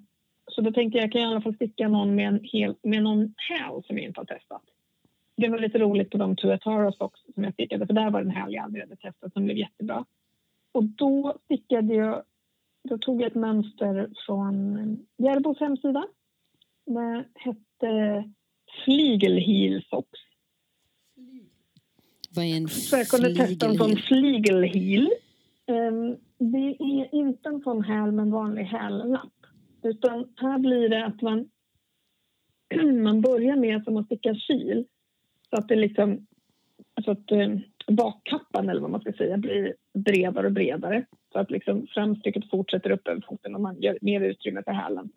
Så då tänkte jag, jag kan i alla fall sticka någon med, en hel, med någon häl som jag inte har testat. Det var lite roligt på de Tuatara socks som jag stickade, för där var den häl jag aldrig hade testat som blev jättebra. Och då stickade jag, då tog jag ett mönster från Järbos hemsida. Det hette Flygelheel socks. Vad är en Så jag kunde testa en sån flygelheel? flygelheel. Um, det är inte en sån häl med en vanlig hällapp. Utan här blir det att man, <clears throat> man börjar med att sticka kil. Så att det liksom, så att um, bakkappan eller vad man ska säga blir bredare och bredare. Så att liksom framstycket fortsätter upp över foten och man gör mer utrymme för hälen.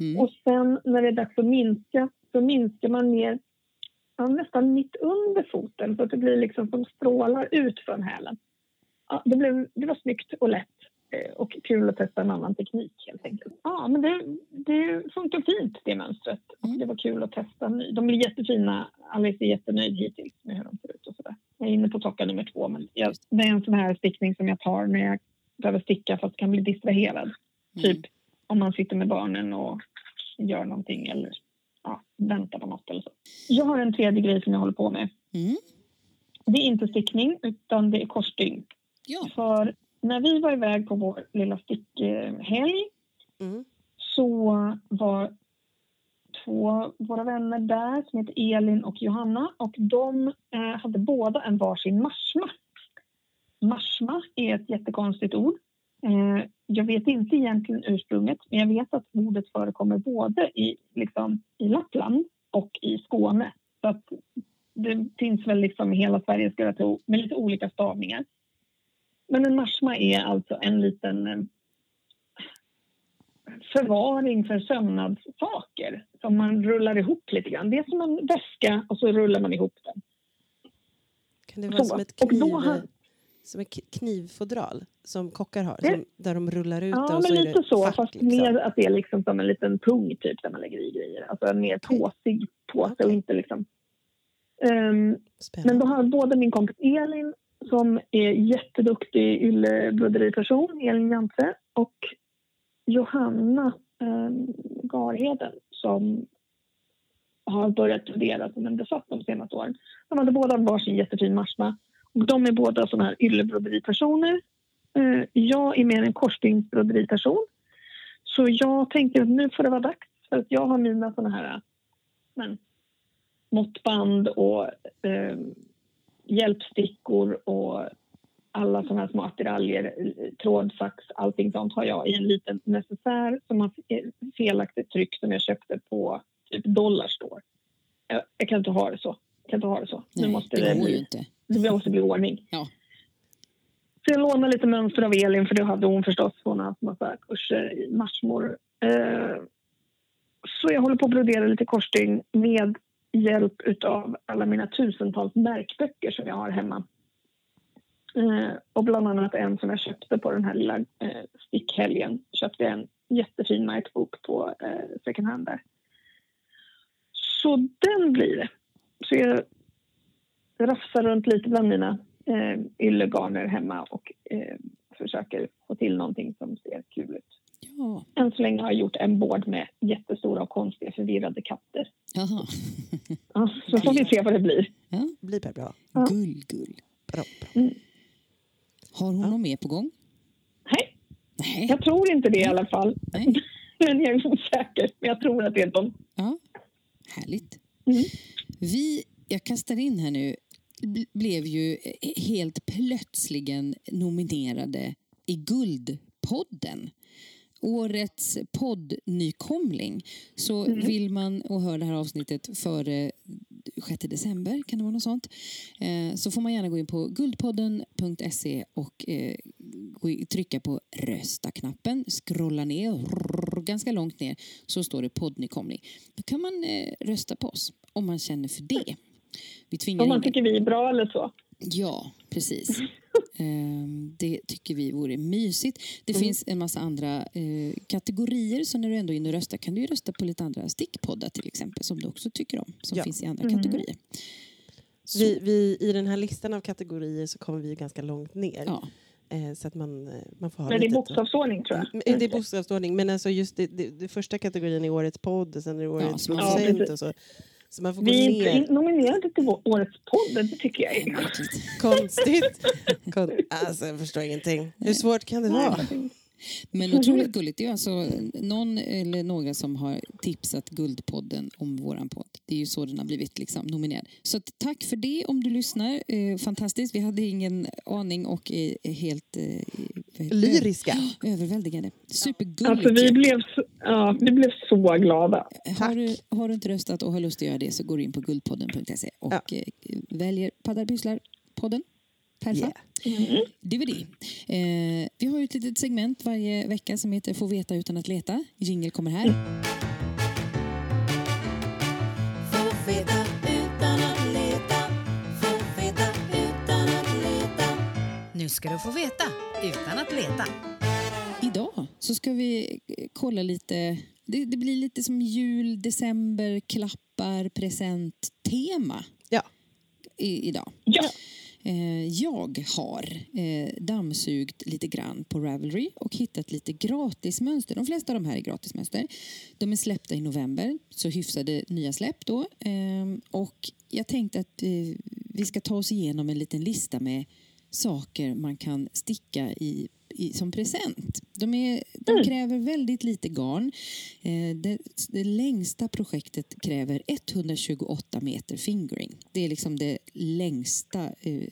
Mm. Och sen när det är dags att minska så minskar man ner ja, nästan mitt under foten så att det blir liksom som strålar ut från hälen. Ja, det, blev, det var snyggt och lätt eh, och kul att testa en annan teknik helt enkelt. Ja, men det, det funkar fint det mönstret Mm. det var kul att testa. ny. De blir jättefina. Alice är jättenöjd hittills med hur de ser ut och sådär. Jag är inne på socka nummer två men jag, det är en sån här stickning som jag tar när jag behöver sticka fast kan bli distraherad. Mm. Typ om man sitter med barnen och gör någonting eller ja, väntar på något eller så. Jag har en tredje grej som jag håller på med. Mm. Det är inte stickning utan det är korsstygn. Ja. För när vi var iväg på vår lilla stickhelg Mm. så var två våra vänner där som heter Elin och Johanna och de eh, hade båda en varsin marsma. Marsma är ett jättekonstigt ord. Eh, jag vet inte egentligen ursprunget men jag vet att ordet förekommer både i, liksom, i Lappland och i Skåne. Så att det finns väl liksom i hela Sverige skulle jag tro med lite olika stavningar. Men en marsma är alltså en liten eh, förvaring för sömnadssaker som man rullar ihop lite grann. Det är som en väska och så rullar man ihop den. Kan det vara Så, som ett och kniv, har- som ett knivfodral som kockar har? Som, där de rullar ut Ja, och så men är lite det så. fack, fast liksom. mer att det är liksom som en liten pung typ där man lägger i grejer. Alltså en mer påsig påse och Okej. inte liksom... Spännande. Men då har både min kompis Elin som är jätteduktig yllebroderiperson, Elin Jantze, och Johanna eh, Garheden som har börjat studera som en besatt de senaste åren. De hade båda varsin jättefin marsma. Och de är båda såna här yllebroderipersoner. Eh, jag är mer en korsstygnsbroderiperson. Så jag tänker att nu får det vara dags. För att jag har mina såna här men, måttband och eh, hjälpstickor och alla såna här små attiraljer, trådsax, allting sånt har jag i en liten necessär som har felaktigt tryck som jag köpte på typ Dollarstore. Jag, jag kan inte ha det så. Jag kan inte ha det så. Nej, nu måste det det, bli, inte. det måste bli ordning. Ja. Så jag lånade lite mönster av Elin för det hade hon förstås. Hon har haft massa kurser i marsmor. Eh, så jag håller på att brodera lite korsstygn med hjälp av alla mina tusentals märkböcker som jag har hemma. Eh, och bland annat en som jag köpte på den här lilla eh, stickhelgen. Köpte en jättefin märkbok på eh, second hand där. Så den blir det. Så jag rafsar runt lite bland mina eh, yllegarner hemma och eh, försöker få till någonting som ser kul ut. Ja. Än så länge har jag gjort en board med jättestora och konstiga förvirrade katter. Jaha. Ja, så får vi se vad det blir. Ja. Blir bra. Ja. Gull, gull. bra, bra. Har hon något mer på gång? Nej, Nej. jag tror inte det i alla fall. Nej. <laughs> Men jag är osäker. Men jag tror att det är de. Ja. Härligt. Mm. Vi, jag kastar in här nu, bl- blev ju helt plötsligen nominerade i Guldpodden. Årets poddnykomling. Så vill man och hör det här avsnittet före 6 december, kan det vara något sånt, eh, så får man gärna gå in på guldpodden.se och eh, trycka på rösta-knappen, scrolla ner, ganska långt ner, så står det poddnykomling. Då kan man eh, rösta på oss om man känner för det. Vi tvingar Om man in- tycker vi är bra eller så. Ja, precis. Ehm, det tycker vi vore mysigt. Det finns en massa andra eh, kategorier, så när du ändå är inne och röstar kan du rösta på lite andra stickpoddar till exempel, som du också tycker om, som Ja. finns i andra kategorier. Så, Vi, vi, I den här listan av kategorier så kommer vi ganska långt ner. ja, Eh, så att man, eh, man får ha Men det är bokstavsordning tror jag. Men Det är bokstavsordning, men alltså just det, det, det första kategorin är årets podd och sen är det årets Ja, och så. Så man får gå Vi är ner. nominerade till årets podd. Det tycker jag är. Konstigt. Kon alltså, jag förstår ingenting. Hur svårt kan det vara? Men <laughs> otroligt gulligt. Det är alltså någon eller några som har tipsat Guldpodden om våran podd. Det är ju så den har blivit liksom nominerad. Så att tack för det om du lyssnar. Eh, fantastiskt. Vi hade ingen aning och är helt eh? Lyriska. <gasps> överväldigande. Supergulligt. Alltså vi blev, så, ja, vi blev så glada. har, du, har du inte röstat och har lust att göra det så går du in på guldpodden.se och Ja. eh, väljer Paddar Pysslar-podden. Perfa. Yeah. DVD. Eh, vi har ju ett litet segment varje vecka som heter Få veta utan att leta. Jingel kommer här. Få veta utan att leta. Få veta utan att leta. Nu ska du få veta utan att leta. Idag så ska vi kolla lite. Det, det blir lite som jul, december, klappar, present, tema Ja. i, idag. Ja. Eh, jag har eh, dammsugit lite grann på Ravelry och hittat lite gratismönster. De flesta av de här är gratismönster. De är släppta i november, så hyfsade nya släpp då. Ehm, och jag tänkte att eh, vi ska ta oss igenom en liten lista med saker man kan sticka i, i som present. De, är, de kräver väldigt lite garn. Eh, det, det längsta projektet kräver 128 meter fingering. Det är liksom det längsta eh,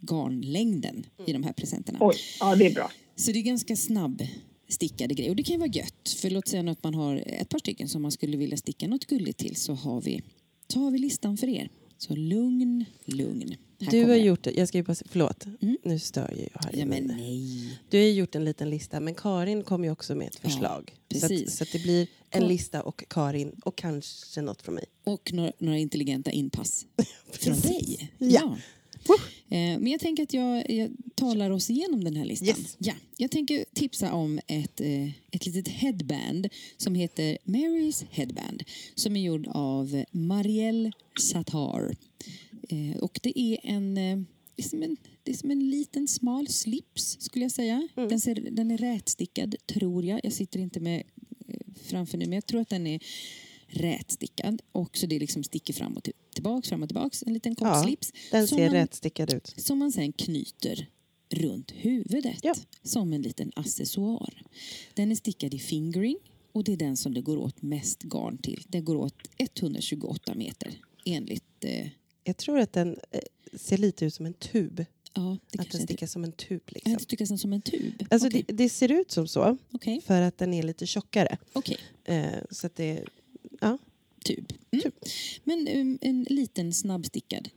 garnlängden i de här presenterna. Oj, ja det är bra. Så det är ganska snabb stickade grejer. Och det kan ju vara gött. För låt säga att man har ett par stycken som man skulle vilja sticka något gulligt till så har vi, så har vi listan för er. Så lugn, lugn. Här Du har gjort. Jag ska ju se- förlåt, Mm. nu stör jag. Här Ja, men nej. Du har gjort en liten lista, men Karin kom ju också med ett Ja, förslag. så, att, så att det blir en Ka- lista och Karin och kanske något från mig. Och några, några intelligenta inpass <laughs> från dig. Ja. Eh, Men jag tänker att jag, jag talar oss igenom den här listan. Yes. Ja, jag tänker tipsa om ett, eh, ett litet headband som heter Marys Headband som är gjord av Marielle Satar. Eh, Och det är en, eh, det är som en, det är som en liten smal slips skulle jag säga. Den, ser, den är rätstickad tror jag. Jag sitter inte med eh, framför nu men jag tror att den är rätstickad. Och så det liksom sticker fram och till- tillbaks, fram och tillbaks. En liten kort Ja, slips. Den ser man, rättstickad ut. Som man sen knyter runt huvudet Ja. som en liten accessoar. Den är stickad i fingering och det är den som det går åt mest garn till. Det går åt 128 meter enligt... Eh, Jag tror att den eh, ser lite ut som en tub. ja, det Att den inte... stickas som en tub. Jag Liksom. stickas den som en tub. Alltså Okej, det, det ser ut som så okej, för att den är lite tjockare. okej. Eh, så att det, ja. Tub. Mm. Tub. Men um, en liten snabbstickad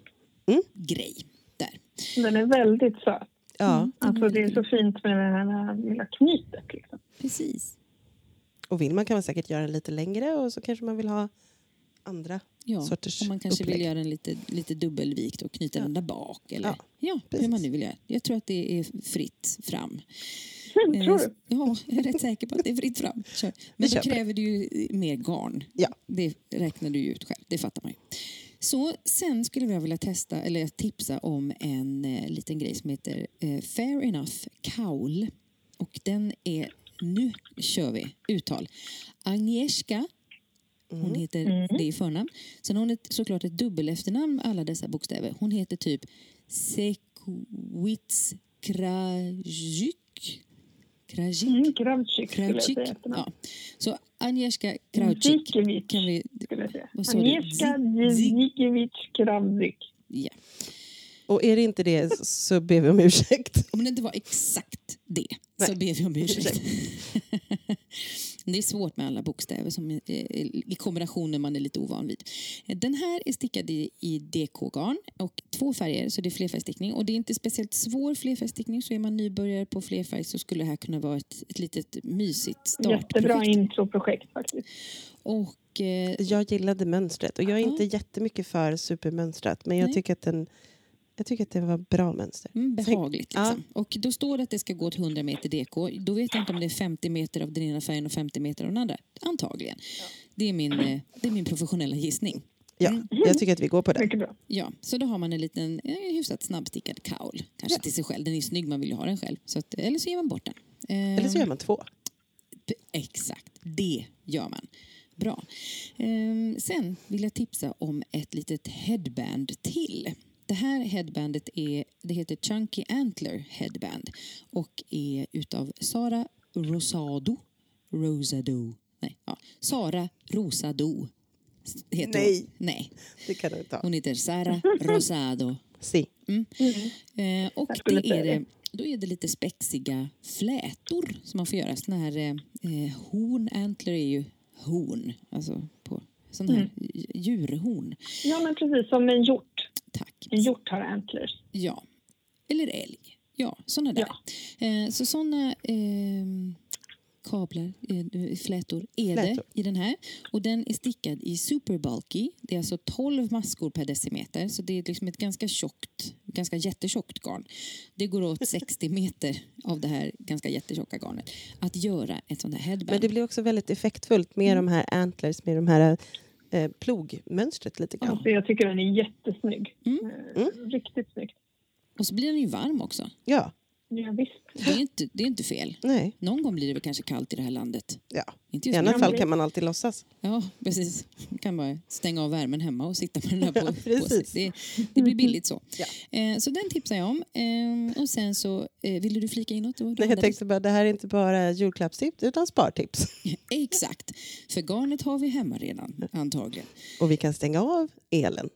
Mm. grej där. Den är väldigt söt. ja. Mm. Alltså det är så fint med det här lilla knytet. Liksom. Precis. Och vill man kan man säkert göra den lite längre och så kanske man vill ha andra. Ja, sorters om man kanske vill upplägg. göra den lite, lite dubbelvikt och knyta Ja. den där bak. Eller, Ja, ja, hur man nu vill göra. Jag tror att det är fritt fram. Mm, tror Eh, du? Ja, jag är rätt säker på att det är fritt fram. Kör. Men då kräver det ju mer garn. Ja. Det räknar du ju ut själv, det fattar man ju. Så sen skulle jag vilja testa, eller tipsa om en eh, liten grej som heter eh, Fair Enough Kaul. Och den är, nu kör vi, uttal. Agnieszka, hon heter, det är förnamn. Sen har hon ett, såklart ett dubbel efternamn med alla dessa bokstäver. Hon heter typ Sekwitz Krajuk. Krajuk? Mm, Kravchik Kravchik. Ja. Så Agnieszka Kravchik Zikevich kan vi... skulle jag säga. Agnieszka Zi- Zi- Zikevich Kravchik. Ja. Och är det inte det så ber vi om ursäkt. Om det inte var exakt det så Nej. ber vi om ursäkt. <laughs> det är svårt med alla bokstäver som eh, i kombination när man är lite ovan vid. Den här är stickad i, i DK-garn och två färger så det är flerfärgstickning. Och det är inte speciellt svår flerfärgstickning så är man nybörjare på flerfärg så skulle det här kunna vara ett, ett litet mysigt startprojekt. Jättebra introprojekt faktiskt. Och eh, Jag gillade mönstret och jag är inte jättemycket för supermönstrat men jag Nej. tycker att den jag tycker att det var bra mönster. Mm, behagligt. Ja. Liksom. Och då står det att det ska gå till 100 meter DK. Då vet jag inte om det är 50 meter av den ena färgen och 50 meter av den andra. Antagligen. Det, är min, eh, det är min professionella gissning. Ja, Mm. jag tycker att vi går på det. Ja, så då har man en liten eh, hyfsat snabbstickad kaul. Kanske Ja. till sig själv. Den är snygg, man vill ju ha den själv. Så att, eller så ger man bort den. Eh, Eller så gör man två. Exakt, det gör man. Bra. Ehm, sen vill jag tipsa om ett litet headband till. Det här headbandet är, det heter Chunky Antler Headband och är utav Sara Rosado. Rosado. Nej, ja. Sara Rosado. Heter Nej. Hon. Nej. Det kan du inte ha. Hon heter Sara Rosado. <laughs> Si. Eh, och Jag skulle det är det, det. då är det lite spexiga flätor som man får göra. Såna här eh, eh, horn, antler är ju horn, alltså på sån här Mm. djurhorn. Ja, men precis som en hjort. Tack. En hjort har antlers. Ja. Eller älg. Ja, såna där. Eh, så såna eh, kablar, eh, flätor är Flätor. det i den här. Och den är stickad i super bulky. Det är alltså 12 maskor per decimeter. Så det är liksom ett ganska tjockt, ganska jättetjockt garn. Det går åt <laughs> 60 meter av det här ganska jättetjocka garnet. Att göra ett sånt här headband. Men det blir också väldigt effektfullt med de här antlers, med de här eh, plogmönstret lite grann. Alltså, jag tycker den är jättesnygg. Mm. Eh, Riktigt snyggt. Och så blir den ju varm också. Ja, Ja, visst. Det är inte, det är inte fel. nej. Någon gång blir det väl kanske kallt i det här landet. Ja. Inte I annat fall kan man alltid låtsas. Ja, precis. Man kan bara stänga av värmen hemma och sitta med den här på, Ja, på sig. precis. Det, det blir billigt så. Ja. Eh, så den tipsar jag om. Eh, och sen så, eh, ville du flika in något? Du Nej, jag tänkte bara, det här är inte bara julklappstips utan spartips. <laughs> Exakt. För garnet har vi hemma redan, antagligen. Och vi kan stänga av elen.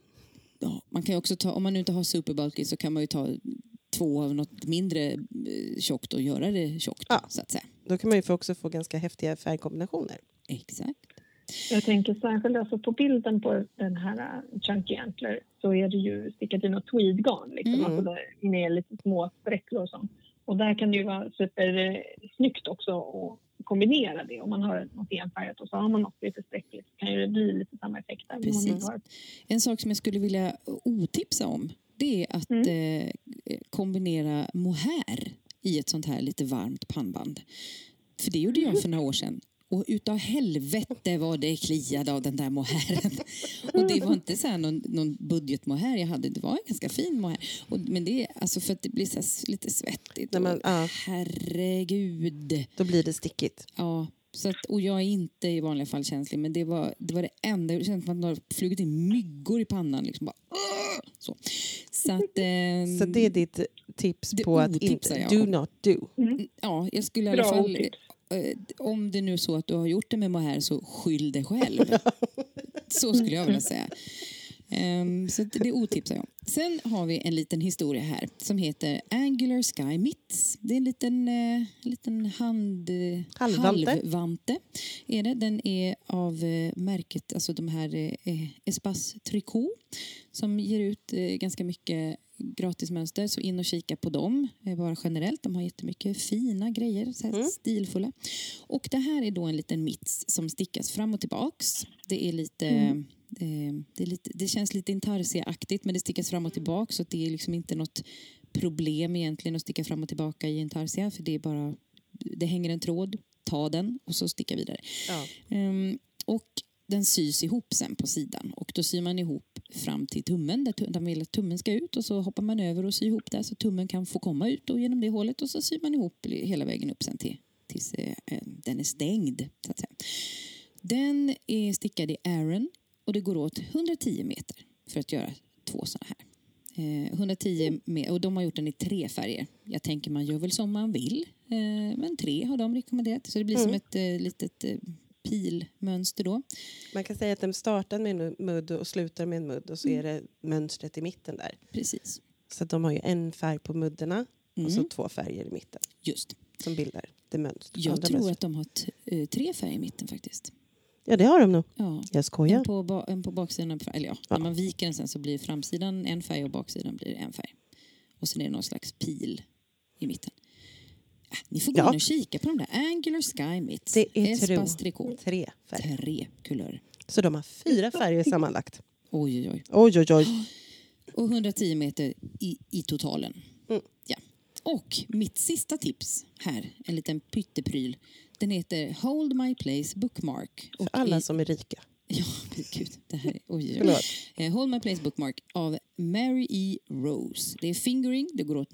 Ja, man kan ju också ta, om man nu inte har superbulky så kan man ju ta två av något mindre eh, tjockt och göra det tjockt. Ja. Så att säga. Då kan man ju också få ganska häftiga färgkombinationer. Exakt. Jag tänker särskilt alltså på bilden på den här uh, Chunky Antler så är det ju stickat i något tweedgarn. Liksom. Mm. Alltså där med lite små spräckor och sånt. Och där kan det ju vara supersnyggt också att kombinera det. Om man har något enfärgat och så har man något lite spräckligt så kan ju det bli lite samma effekt där. Om man Precis. har En sak som jag skulle vilja otipsa om det är att Mm. eh, kombinera mohair i ett sånt här lite varmt pannband. För det gjorde jag för några år sedan. Och utav helvete vad det kliade av den där mohairen. <laughs> Och det var inte så någon, någon budgetmohair jag hade, det var en ganska fin mohair. Och, men det är alltså för att det blir så lite svettigt. När man- och, ja. Herregud. Då blir det stickigt. Ja, Så att, och jag är inte i vanliga fall känslig, men det var det, var det enda. Det kändes som att det har flugit in myggor i pannan. Liksom bara, så. Så, att, ehm, Så det är ditt tips det på att inte... jag. Do not do. Ja, jag skulle i alla Bra fall... eh, Om det nu är så att du har gjort det med mohair så skyll dig själv. <laughs> så skulle jag vilja säga. Ehm, så det otipsar jag. Sen har vi en liten historia här som heter Angular Sky Mitts. Det är en liten, eh, liten hand... Halvvante. halvvante är det. Den är av eh, märket, alltså de här eh, Espace Tricot som ger ut ganska mycket gratismönster. Så in och kika på dem, eh, bara generellt. De har jättemycket fina grejer, så här stilfulla. Och det här är då en liten mitts som stickas fram och tillbaks. Det är lite... Eh, det, är lite, det känns lite intarsia-aktigt men det stickas fram och tillbaka så det är liksom inte något problem egentligen att sticka fram och tillbaka i intarsia för det är bara det hänger en tråd, ta den och så sticka vidare. Ja. Ehm, och den sys ihop sen på sidan och då syr man ihop fram till tummen där man vill att tummen ska ut och så hoppar man över och syr ihop där så tummen kan få komma ut och genom det hålet och så syr man ihop hela vägen upp sen till, tills eh, eh, den är stängd. Så att säga. Den är stickad i Aran och det går åt 110 meter för att göra två sådana här. Eh, 110 med, och de har gjort den i tre färger. Jag tänker man gör väl som man vill. Eh, men tre har de rekommenderat. Så det blir som ett eh, litet eh, pilmönster då. Man kan säga att den startar med en mudd och slutar med en mudd och så är det mönstret i mitten där. Precis. Så de har ju en färg på muddarna och så Mm. två färger i mitten Just. som bildar det mönster. Jag tror mönstret. att de har eh, tre färger i mitten faktiskt. Ja, det har de nog. Ja. Jag skojar. En på, en på baksidan, eller ja, Ja. när man viker den sen så blir framsidan en färg och baksidan blir en färg. Och sen är det någon slags pil i mitten. Ni får gå Ja. in och kika på de där. Angular Sky Mitts. Det är Espas tro. Tricot. Tre färger. Tre kulörer. Så de har fyra färger sammanlagt. Oj, oj, oj. Oj, oj, oj. Och 110 meter i, i totalen. Mm. Ja. Och mitt sista tips här, en liten pyttepryl. Den heter Hold My Place Bookmark. För Och alla i- som är rika. <laughs> Ja, men gud. Det här, oj, oj, oj. Eh, Hold My Place Bookmark av Mary E. Rose. Det är fingering, det går åt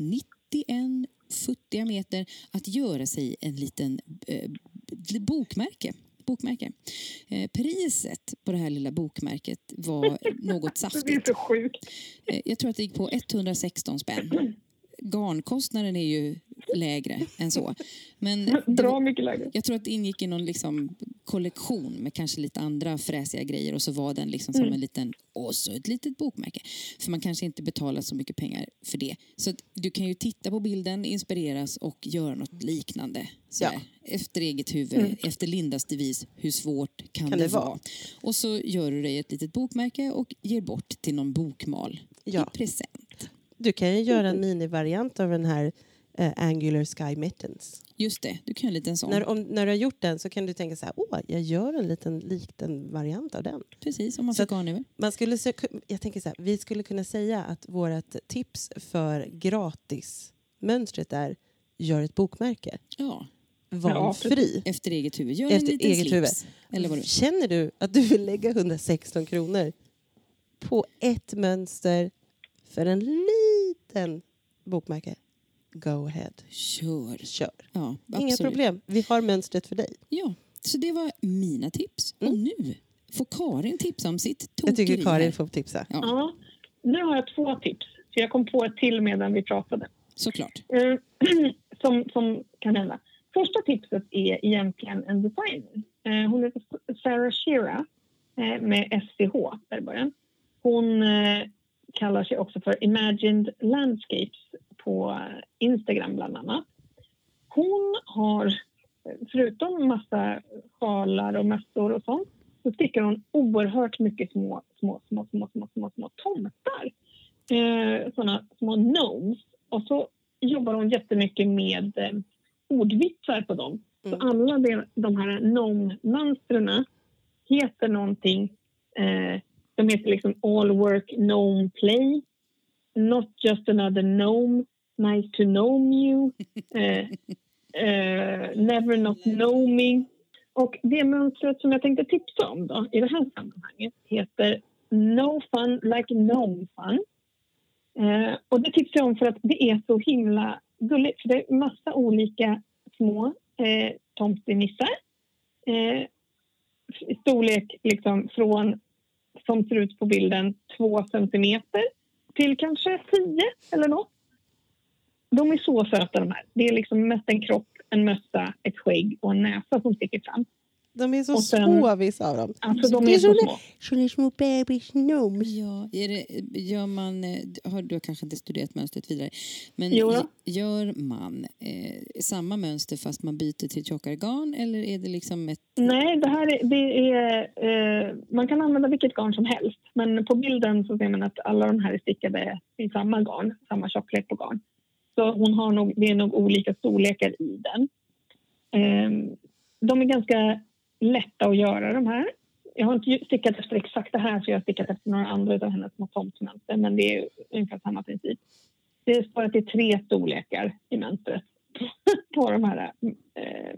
91 futtiga meter att göra sig en liten eh, bokmärke. bokmärke. Eh, priset på det här lilla bokmärket var <laughs> något Det är saftigt. så sjukt. Eh, jag tror att det gick på 116 spänn. Garnkostnaden är ju lägre än så. Men <laughs> det var- Bra mycket lägre. jag tror att det ingick i någon liksom kollektion med kanske lite andra fräsiga grejer och så var den liksom som en liten, och så ett litet bokmärke. För man kanske inte betalar så mycket pengar för det. Så du kan ju titta på bilden, inspireras och göra något liknande. Sådär. Ja. Efter eget huvud, efter Lindas devis, hur svårt kan, Kan det, det vara? vara? Och så gör du dig ett litet bokmärke och ger bort till någon bokmal Ja. i present. Du kan ju göra en minivariant av den här eh, Angular Sky Mittens. Just det, du kan göra en liten sån. När, om, när du har gjort den så kan du tänka så här, åh, jag gör en liten liten variant av den. Precis, om man garn över. Man skulle, jag tänker så här, vi skulle kunna säga att vårt tips för gratismönstret är gör ett bokmärke. Ja, Valfri. efter eget huvud. Gör Efter en liten eget slips. huvud. Eller vad du Känner du att du vill lägga 116 kronor på ett mönster för en liten bokmärke? Go ahead. Kör. Kör. Ja, Inga problem. Vi har mönstret för dig. Ja, så det var mina tips. Och nu får Karin tipsa om sitt Mm. Jag tokeri tycker Karin får tipsa. Ja, Ja, nu har jag två tips. För jag kom på ett till medan vi pratade. såklart. Eh, <clears throat> som, som kan hända. Första tipset är egentligen en designer. Eh, hon heter Sarah Shira eh, med SCH där i början. Hon kallar sig också för Imagined Landscapes på Instagram bland annat. Hon har, förutom massa sjalar och mössor och sånt, så stickar hon oerhört mycket små, små, små, små, små, små, små tomtar. Eh, såna små gnomes. Och så jobbar hon jättemycket med eh, ordvitsar på dem. Mm. Så alla de, de här gnome-mönstren heter någonting. Eh, de heter liksom All Work Gnome Play. Not just another gnome. Nice to know you. <laughs> Eh, eh, never not know me. Och det mönstret som jag tänkte tipsa om då, i det här sammanhanget heter No fun like gnome fun. Eh, och det tipsar jag om för att det är så himla gulligt. För det är massa olika små eh, tomtenissar eh, storlek liksom från, som ser ut på bilden, två centimeter till kanske tio eller något. De är så söta de här. Det är liksom mest en kropp, en mössa, ett skägg och en näsa som sticker fram. De är så Och sen- små vissa av dem. Alltså de är är så så små. Såna små bebis gnomes. Ja, är det, gör man, eh, har du kanske inte studerat mönstret vidare, men Jo gör man eh, samma mönster fast man byter till tjockare garn eller är det liksom ett... Nej, det här är, det är, eh, man kan använda vilket garn som helst. Men på bilden så ser man att alla de här är stickade i samma garn, samma tjocklek på garn. Så hon har nog, det är nog olika storlekar i den. Eh, de är ganska lätta att göra de här. Jag har inte stickat efter exakt det här så jag har stickat efter några andra av hennes små tomtmönster men det är ungefär samma princip. Det står att det är tre storlekar i mönstret <laughs> på de här eh,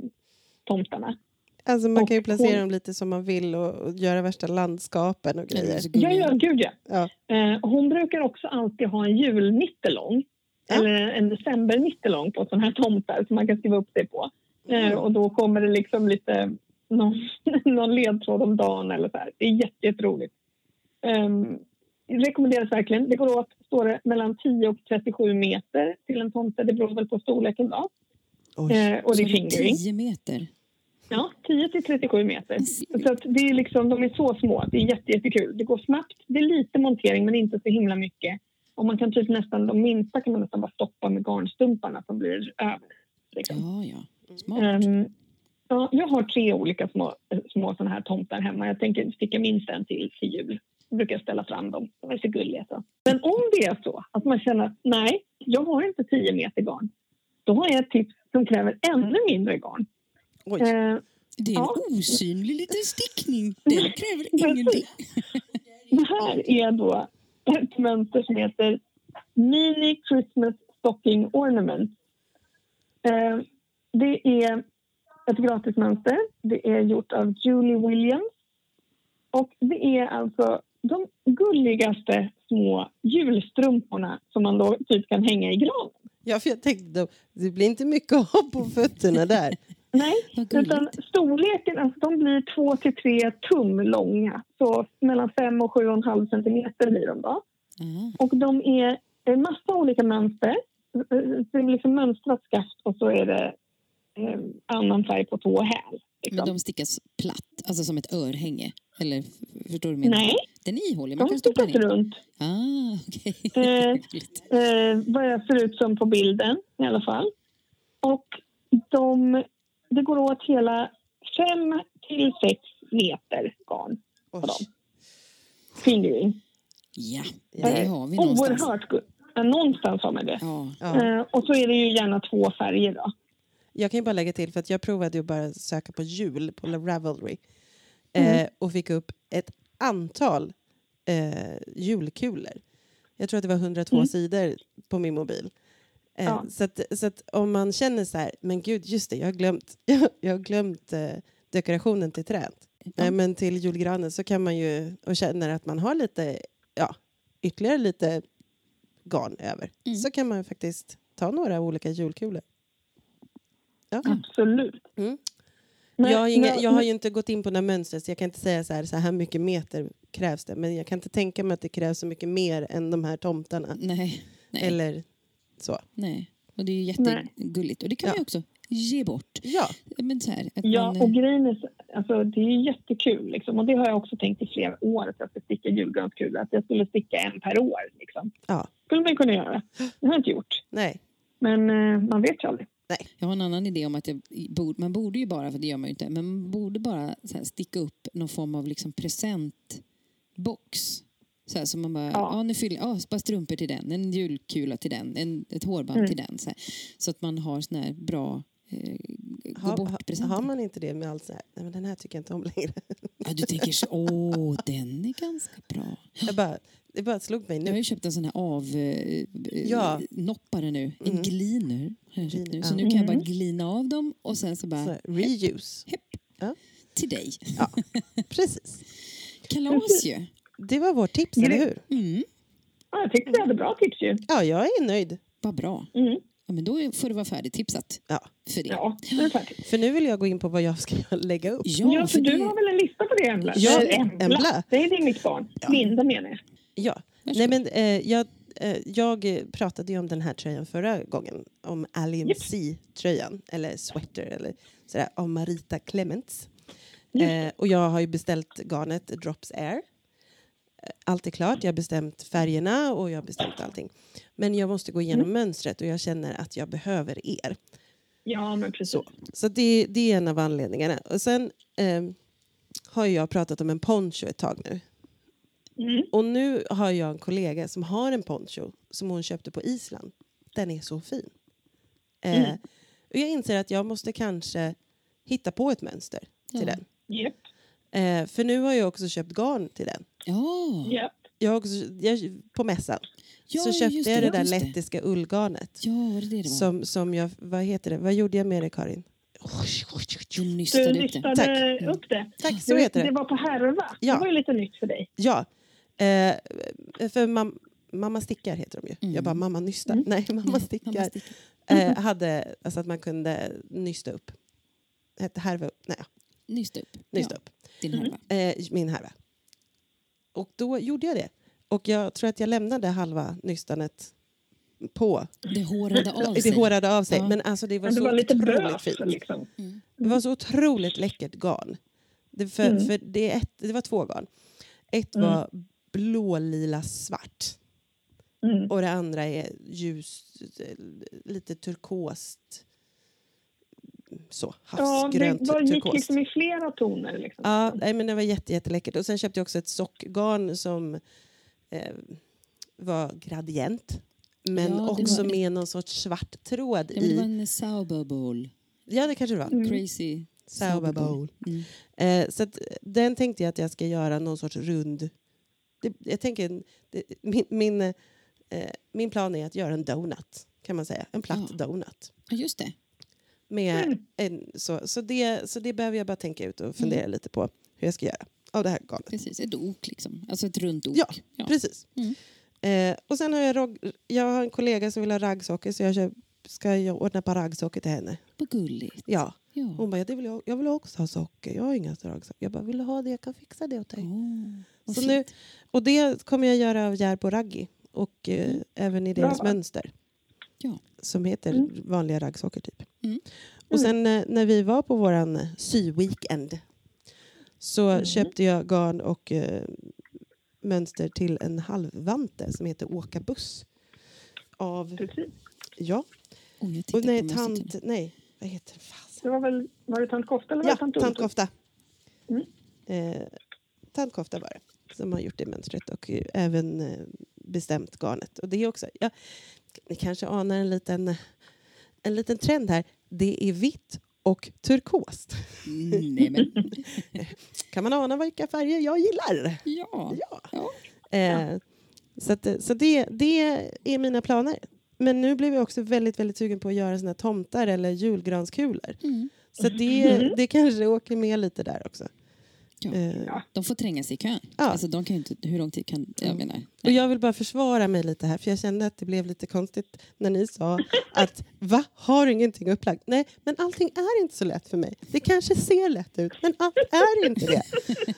tomtarna. Alltså man kan ju Och placera hon- dem lite som man vill och, och göra värsta landskapen och grejer. Ja, ja, gud ja. Ja. Eh, hon brukar också alltid ha en julnittelång. Ja. Eller en decembernittelång på sådana här tomtar som man kan skriva upp sig på. Eh, Mm. och då kommer det liksom lite någon, <laughs> någon ledtråd om dagen eller så här. Det är jätte, jätteroligt. Um, rekommenderas verkligen. Det går åt, står det, mellan 10 och 37 meter till en tomte. Det beror väl på storleken då. Oj. Eh, och det är fingering. 10 meter. Ja, 10 till 37 meter. Så att det är liksom, de är så små. Det är jätte, jättekul. Det går snabbt. Det är lite montering, men inte så himla mycket. Och man kan typ nästan, de minsta kan man nästan bara stoppa med garnstumparna som blir över. Liksom. Ja, ja. Smart. Ehm, ja, jag har tre olika små, små såna här tomtar hemma. Jag tänker sticka minst en till till jul. Då brukar jag ställa fram dem. De är så gulliga. Så. Men om det är så att man känner att nej, jag har inte 10 meter garn. Då har jag ett tips som kräver ännu mindre garn. Oj. Ehm, Det är en ja. osynlig liten stickning. <laughs> Den kräver ingenting. <laughs> Det här är då ett mönster som heter Mini Christmas Stocking Ornament. Eh, det är ett gratismönster. Det är gjort av Julie Williams. Och det är alltså de gulligaste små julstrumporna som man då typ kan hänga i granen. Ja, för jag tänkte, det blir inte mycket att ha på <laughs> fötterna där. Nej, utan storleken, alltså de blir 2 till 3 tum långa. Så mellan 5 och 7,5 centimeter blir de då. Ah, Och de är en massa olika mönster. Det är liksom mönstrat skaft och så är det eh, annan färg på tå och häl. men Liksom. de stickas platt, alltså som ett örhänge. Eller förstår du menar? Nej, Den är ihålig, man de kan stoppa den in. runt Ah, okej. <laughs> Eh, eh, vad jag ser ut som på bilden i alla fall. Och de, det går åt hela 5 till 6 meter garn på dem. Fingering. Ja, Ja. det har vi någonstans. Oerhört någonstans har man det. Ja, Ja. Eh, och så är det ju gärna två färger då. Jag kan ju bara lägga till, för att jag provade ju bara söka på jul på Ravelry. Eh, och fick upp ett antal eh, julkulor. Jag tror att det var 102 Mm. sidor på min mobil. Eh, Ja. så, att, så att om man känner så här, men gud, just det, jag har glömt, <laughs> jag, har glömt eh, dekorationen till trädet. Ja. Men till julgranen så kan man ju, och känner att man har lite, ja, ytterligare lite garn över, Mm. så kan man faktiskt ta några olika julkulor. Ja. Absolut. Mm. Men- jag, har inga, men- jag har ju inte gått in på några mönster så jag kan inte säga så här, så här mycket meter krävs det. Men jag kan inte tänka mig att det krävs så mycket mer än de här tomtarna. nej, nej, Eller så. nej. Och det är ju jättegulligt. Och det kan Ja. man ju också ge bort. Ja, Men så här, att Ja, man, eh, och grejen är, så- alltså, det är ju jättekul. Liksom. Och det har jag också tänkt i flera år att jag ska sticka julgranskulor. Att jag skulle sticka en per år. Liksom. Ja. skulle man kunna göra. Det har jag inte gjort. nej. Men eh, man vet ju aldrig. Jag har en annan idé om att jag, man borde ju bara, för det gör man ju inte, men man borde bara här, sticka upp någon form av liksom presentbox. Så här, så man bara, ja. Ja. nu fyller ja, bara strumpor till den, en julkula till den, en, ett hårband Mm. till den. Så, här, så att man har sån här bra eh, gå Har, bort har, presenter. har man inte det med allt så här, nej men den här tycker jag inte om längre. Ja, du tänker så, åh, den är ganska bra. Jag bara, det bara slog mig Jag har nu. ju köpt en sån här av eh, Ja. noppare nu, en Mm. gliner. Nu. Så ja. nu kan jag bara Mm. glina av dem och sen så bara, Så, här, reuse. till dig. <laughs> Precis. Kalas ju. Det var vårt tips, Gre- eller hur? Mm, Ja, jag tyckte vi hade bra tips ju. Ja, jag är nöjd. vad bra. Mm. Ja, men då får det vara färdigtipsat Ja. för det. Ja, det. <laughs> För nu vill jag gå in på vad jag ska <laughs> lägga upp. Ja, för du har väl en lista på det, Embla? Ja, Embla. Det är din mitt barn. Linda menar jag. Ja. Varsågod. Nej, men, eh, jag, eh, jag pratade ju om den här tröjan förra gången. Om Japp. C-tröjan, eller sweater, eller sådär, av Marita Clements. Eh, och jag har ju beställt garnet Drops Air. Eh, Allt är klart, jag har bestämt färgerna och jag har bestämt allting. Men jag måste gå igenom mönstret och jag känner att jag behöver er. Ja, men precis. Så, så det, det är en av anledningarna. Och sen eh, har jag pratat om en poncho ett tag nu. Mm. Och nu har jag en kollega som har en poncho som hon köpte på Island. Den är så fin. Eh, Mm. och jag inser att jag måste kanske hitta på ett mönster till Ja. den. Japp, Eh, för nu har jag också köpt garn till den. Ja, japp. Jag har också, jag, på mässan ja så köpte just jag det där lettiska ullgarnet. Ja, det det det? Som, som jag, vad heter det? Vad gjorde jag med det Karin? Du Du nystade ut det. Tack. upp det. Tack, så det, heter det det. var på härva. Ja. Det var ju lite nytt för dig. Ja. Eh, för mam, mamma stickar heter de ju. Mm. Jag bara mamma nystar. Mm. Nej, <laughs> mamma Nej, stickar. mamma stickar. eh, hade, alltså att man kunde nysta upp. Hette härva upp? Nej, Nysta upp. nysta ja, upp. Din Mm. härva. Eh, min härva. Och då gjorde jag det. Och jag tror att jag lämnade halva nystanet på. Det hårade av sig. Det hårade av sig. Ja. Men alltså det var det så var lite otroligt fint. Liksom. Mm. Det var så otroligt läckert garn. Det, för, Mm. för det, är ett, det var två garn. Ett Mm. var blålila svart. Mm. Och det andra är ljus, eh, lite turkost. Så, Ja, det havsgrönt var, gick turkost. liksom i flera toner. Liksom. Ja, nej, men det var jätte, jätteläckert. Och sen köpte jag också ett sockgarn som eh, var gradient. Men Ja, också var- med någon sorts svart tråd Ja, men det var i. en Sauber bowl. Ja, det kanske det var. Mm. Crazy Sauber bowl. Mm. Eh, så att, den tänkte jag att jag ska göra någon sorts rund... Det, jag tänker, det, min, min, eh, min plan är att göra en donut, kan man säga. En platt Ja. donut. Ja, just det. Med Mm. en, så, så, det, så det behöver jag bara tänka ut och fundera Mm. lite på hur jag ska göra av det här garnet. Precis, ett ok liksom. Alltså ett runt ok. Ja, Precis. Mm. Eh, och sen har jag, rog, jag har en kollega som vill ha raggsockor så jag köp, ska jag ordna ett par raggsockor till henne. Vad gulligt. Ja. Ja. Hon bara, ja, det vill jag, jag vill också ha socker. Jag har inga raggsockor. Jag bara, vill du ha det? Jag kan fixa det åt dig. Åh, Så fint. nu, och det kommer jag göra av Järbo Raggi och eh, Mm. även i deras Bra. mönster. Ja. Som heter Mm. vanliga raggsockor typ. Mm. Och sen eh, när vi var på våran sy-weekend så Mm. köpte jag garn och eh, mönster till en halvvante som heter Åka buss. Av, Precis. ja, Oh, jag och nej, tant, nej, vad heter det? Det var väl, var det tant Kofta eller var Ja, det tant Ullström? tantkofta. Mm. Eh, tantkofta var det som har gjort det mönstret och även eh, bestämt garnet. Och det är också, ja, ni kanske anar en liten, en liten trend här. Det är vitt och turkost. Mm, nej, men. <laughs> Kan man ana vilka färger jag gillar? Ja. Ja. Ja. Eh, så att, så det, det är mina planer. Men nu blev jag också väldigt, väldigt sugen på att göra såna här tomtar eller julgranskulor. Mm. Så det, det kanske åker med lite där också. Ja. Eh, Ja. De får tränga sig i kön. Ja. Alltså, de kan ju inte, hur lång tid kan... Jag menar, Och jag vill bara försvara mig lite här, för jag kände att det blev lite konstigt när ni sa att va, har du ingenting upplagt? Nej, men allting är inte så lätt för mig. Det kanske ser lätt ut, men allt är inte det.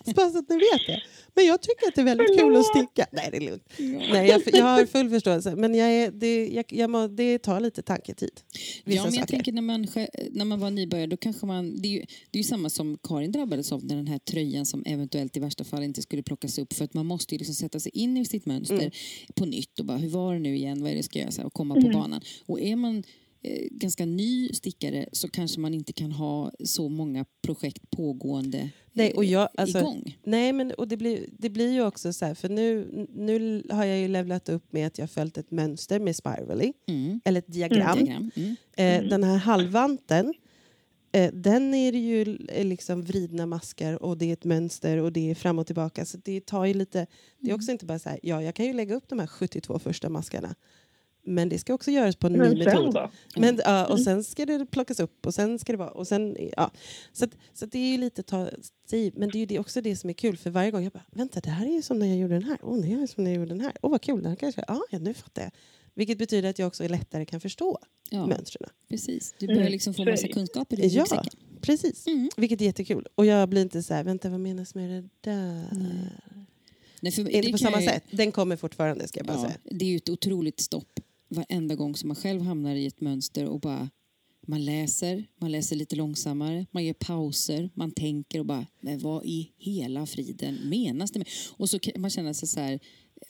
Så bara så att ni vet det. Men jag tycker att det är väldigt kul att sticka. Nej, det är lugnt. Nej, jag, jag har full förståelse, men jag är, det, jag, jag må, det tar lite tanketid. Ja, men jag tänker när man, när man var nybörjare, då kanske man... Det är, ju, det är ju samma som Karin drabbades av, när den här tröjan som eventuellt i värsta fall inte skulle plockas upp. För att man måste ju liksom sätta sig in i sitt mönster Mm. på nytt och bara, hur var det nu igen, vad är det jag ska göra? Och komma på Mm. banan. Och är man ganska ny stickare så kanske man inte kan ha så många projekt pågående Nej, och jag, alltså, igång. Nej, men och det, blir, det blir ju också så här, för nu, nu har jag ju levlat upp med att jag följt ett mönster med spirally, Mm. eller ett diagram. Diagram. Mm. Eh, Den här halvvanten, eh, den är det ju eh, liksom vridna maskar och det är ett mönster och det är fram och tillbaka. Så det tar ju lite, det är också inte bara så här, ja jag kan ju lägga upp de här 72 första maskarna. Men det ska också göras på en ny Men metod. då? Men, ja, och sen ska det plockas upp och sen ska det vara... Och sen, ja. Så, att, så att det är ju lite ta tid, men det är ju det, också det som är kul för varje gång jag bara, vänta det här är ju som när jag gjorde den här, åh det är som när jag gjorde den här, åh vad kul, den här kanske, ja, ja nu fattar jag. Vilket betyder att jag också lättare kan förstå Ja. mönstren. Precis. Du Mm, börjar liksom få massa det. kunskaper i Ja, ryggsäcken. precis. Mm. Vilket är jättekul. Och jag blir inte så här, vänta vad menas med det där? Nej, för Inte det på samma jag- sätt. Den kommer fortfarande ska jag bara Ja, säga. det är ju ett otroligt stopp varenda gång som man själv hamnar i ett mönster och bara man läser, man läser lite långsammare, man gör pauser, man tänker och bara, men vad i hela friden menas det med? Och så kan man känna sig så här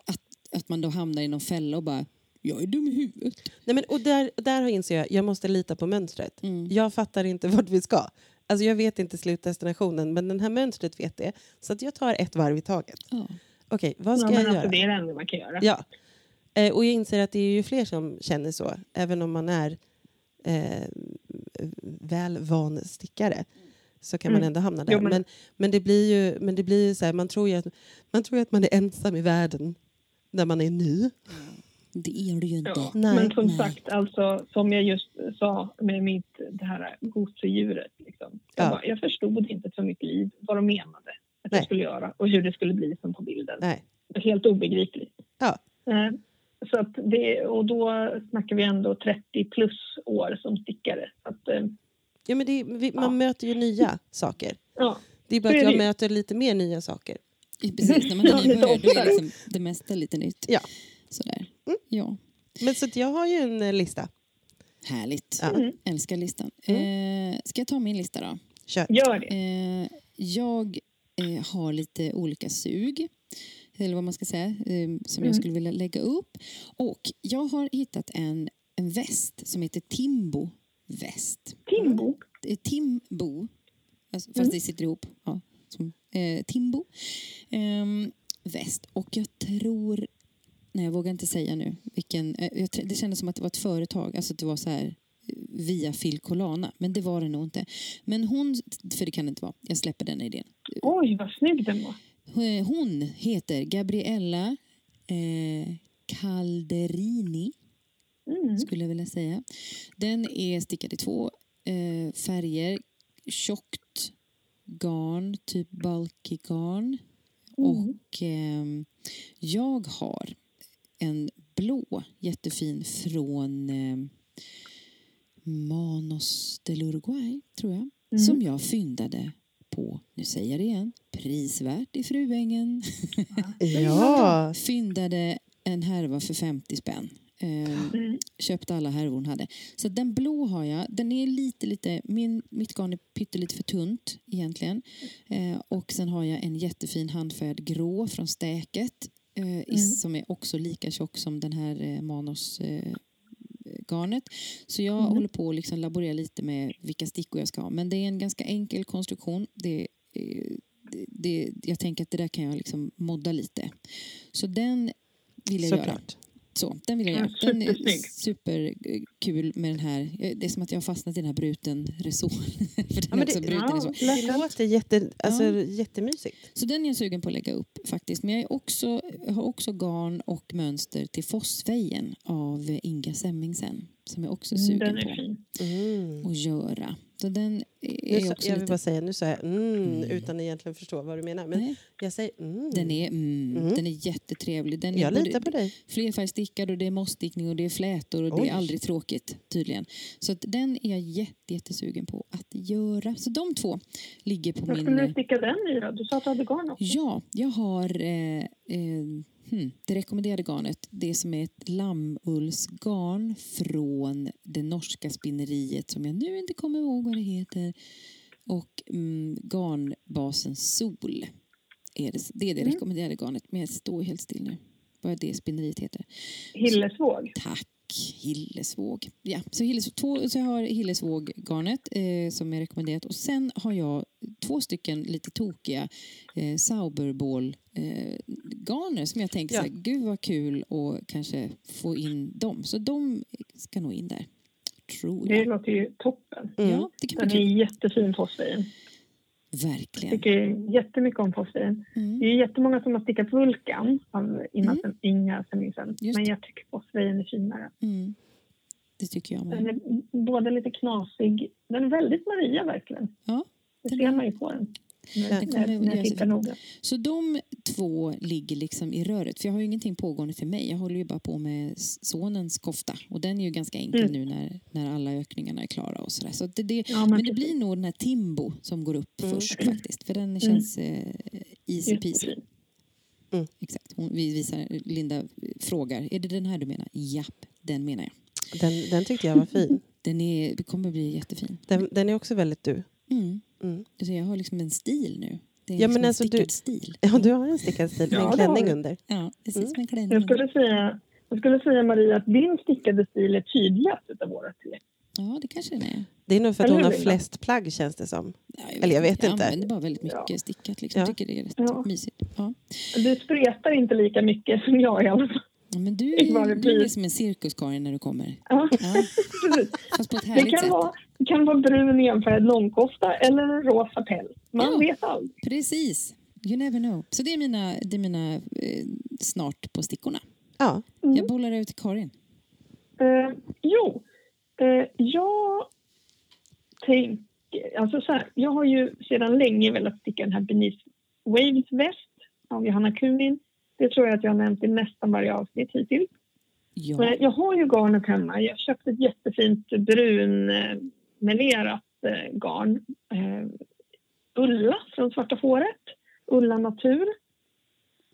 att, att man då hamnar i någon fälla och bara, jag är dum i huvudet. Nej, men, och där, där inser jag, jag måste lita på mönstret. Mm. Jag fattar inte <laughs> vart vi ska. Alltså jag vet inte slutdestinationen, men den här mönstret vet det. Så att jag tar ett varv i taget. Ja. Okej, vad ska Ja, jag alltså, göra? det är det enda man kan göra. Ja. Eh, och jag inser att det är ju fler som känner så, även om man är eh, väl van stickare. Så kan man Mm. ändå hamna där. Jo, men- men... Men, det blir ju, men det blir ju så här, man tror ju att man, tror ju att man är ensam i världen när man är ny. Det är det ju inte. Ja. Nej, men som nej. sagt, alltså, som jag just sa med mitt, det här gosedjuret. Liksom. Jag, Ja. bara, jag förstod inte för mitt liv vad de menade att Nej. jag skulle göra och hur det skulle bli som på bilden. Nej. Helt obegripligt. Ja. Så att det, och då snackar vi ändå 30 plus år som stickare. Så att, eh, Ja, men det, vi, man Ja. möter ju nya saker. ja. Det är bara är att jag möter lite mer nya saker. Precis, när man är <laughs> nybörjare då är liksom det mesta lite nytt. Ja. Sådär. Mm. Ja. Men så att jag har ju en eh, lista. Härligt. Ja. Mm. Älskar listan. Eh, ska jag ta min lista då? Kör. Gör det. Eh, jag eh, har lite olika sug, eller vad man ska säga, eh, som jag Mm. skulle vilja lägga upp. Och jag har hittat en, en väst som heter Timbo väst. Timbo. Är Timbo, alltså, fast Mm. det sitter ihop. Ja, som, eh, Timbo ehm, väst. Och jag tror, nej jag vågar inte säga nu vilken, eh, det kändes som att det var ett företag, alltså det var så här eh, via Phil Colana, men det var det nog inte. Men hon, för det kan det inte vara, jag släpper den idén. Oj, vad snygg den var. Eh, Hon heter Gabriella eh, Calderini Mm. skulle jag vilja säga. Den är stickad i två eh, färger. Tjockt garn, typ bulky garn. Och ehm, jag har en blå jättefin från eh, Manos del Uruguay, tror jag. Mm. Som jag fyndade på, nu säger jag det igen, prisvärt i Fruängen. Ja. <laughs> fyndade en härva för 50 spänn. Ehm, Mm. köpte alla härvor hon hade. Så den blå har jag. Den är lite, lite, min, mitt garn är pyttelite för tunt egentligen. Eh, och sen har jag en jättefin handfärgad grå från Stäket. Eh, i, som är också lika tjock som den här eh, Manos eh, garnet. Så jag Mm. håller på att liksom laborera lite med vilka stickor jag ska ha. Men det är en ganska enkel konstruktion. Det, eh, det, det, jag tänker att det där kan jag liksom modda lite. Så den vill jag göra. Så, den vill jag Ja, göra. Den är superkul med den här. eh, Det är som att jag har fastnat i den här bruten. <laughs> För den Ja, men det- bruten ja. resår. Det låter jätte, alltså, Ja. jättemysigt. Så den är jag sugen på att lägga upp faktiskt. Men jag, är också, jag har också garn och mönster till Fossvejen av Inga Semmingsen. Som jag också är sugen är på fin. Mm. att göra. Så den Nu är sa, också jag vill lite... bara säga, nu sa jag mm, Mm. utan egentligen förstå vad du menar. Men Nej, jag säger mm. den, är, mm, Mm. den är jättetrevlig. Den är jag både- litar på dig. flerfärgstickad och det är mossstickning och det är flätor och det Oj. är aldrig tråkigt tydligen. Så att den är jag jätte, jättesugen på att göra. Så de två ligger på Vad min... skulle du sticka den i då? Du sa att du hade garn också. Ja, jag har eh, eh, hmm, det rekommenderade garnet. Det som är ett lammullsgarn från det norska spinneriet som jag nu inte kommer ihåg vad det heter. Och mm, garnbasen Sol. Är det, det är det Mm. rekommenderade garnet, men jag står helt still nu. Vad är det spinneriet heter? Hillesvåg. Tack, Hillesvåg. Ja, så, Hillesvåg, två, så jag har Hillesvåg-garnet eh, som är rekommenderat och sen har jag två stycken lite tokiga eh, Sauberball-garner som jag tänker Ja. så här, gud vad kul att kanske få in dem. Så de ska nog in där, tror Det jag. låter ju toppen. Mm. Ja, det kan Den är jättefin fosfein. Verkligen. tycker jättemycket om fosfein. Mm. Det är jättemånga som har stickat vulkan av Inga, Mm. Inga Semmingsen. Just Men jag tycker fosfein är finare. Mm. Det tycker jag Den med. är både lite knasig. Den är väldigt Maria verkligen. Ja, Det den ser man ju på den. När, Den kommer när, när jag göra sig tittar fin. noga. Så de två ligger liksom i röret. För jag har ju ingenting pågående till mig. Jag håller ju bara på med sonens kofta. Och den är ju ganska enkel Mm. nu när, när alla ökningarna är klara och sådär. Så det, det, Ja, men, det blir nog den här Timbo som går upp Mm. först faktiskt. För den känns eh, easy peasy. Jättefin. Exakt. Hon, vi visar, Linda frågar, är det den här du menar? Japp, den menar jag. Den, den tyckte jag var fin. Den är, kommer bli jättefin. Den, den är också väldigt du. Mm. Mm. Du ser, jag har liksom en stil nu. Det är Ja, liksom men en alltså, du- stickad stil. Ja, du har en stickad stil med Ja, en det klänning jag. under. Ja, precis Mm. som en klänning. Jag skulle säga, jag skulle säga Maria att din stickade stil är tydligast utav våra tre. Ja, det kanske den är. Det är nog för att hon har flest plagg känns det som. Ja, Eller jag vet jag inte. använder bara väldigt mycket Ja. stickat. Liksom. Ja. Jag tycker det är rätt Ja. mysigt. Ja. Du spretar inte lika mycket som jag i alla fall. Ja, Men du, Det det du är som en cirkuskarin när du kommer. Ja, Ja, <laughs> fast på ett Det härligt kan sätt. vara, det kan vara brun enfärgad långkofta eller en rosa päls. Man Ja. vet aldrig. Precis. You never know. Så det är mina, det är mina eh, snart på stickorna. Ja, Mm. Jag bollar ut till Karin. Eh, jo, eh, jag tänker... Alltså så här, jag har ju sedan länge velat sticka den här Beneath Waves väst av Johanna Kunin. Det tror jag att jag har nämnt i nästan varje avsnitt hittills. Ja. Eh, Jag har ju garnet hemma. Jag köpte ett jättefint brun eh, melerat eh, garn. Eh, Ulla från Svarta fåret. Ulla Natur.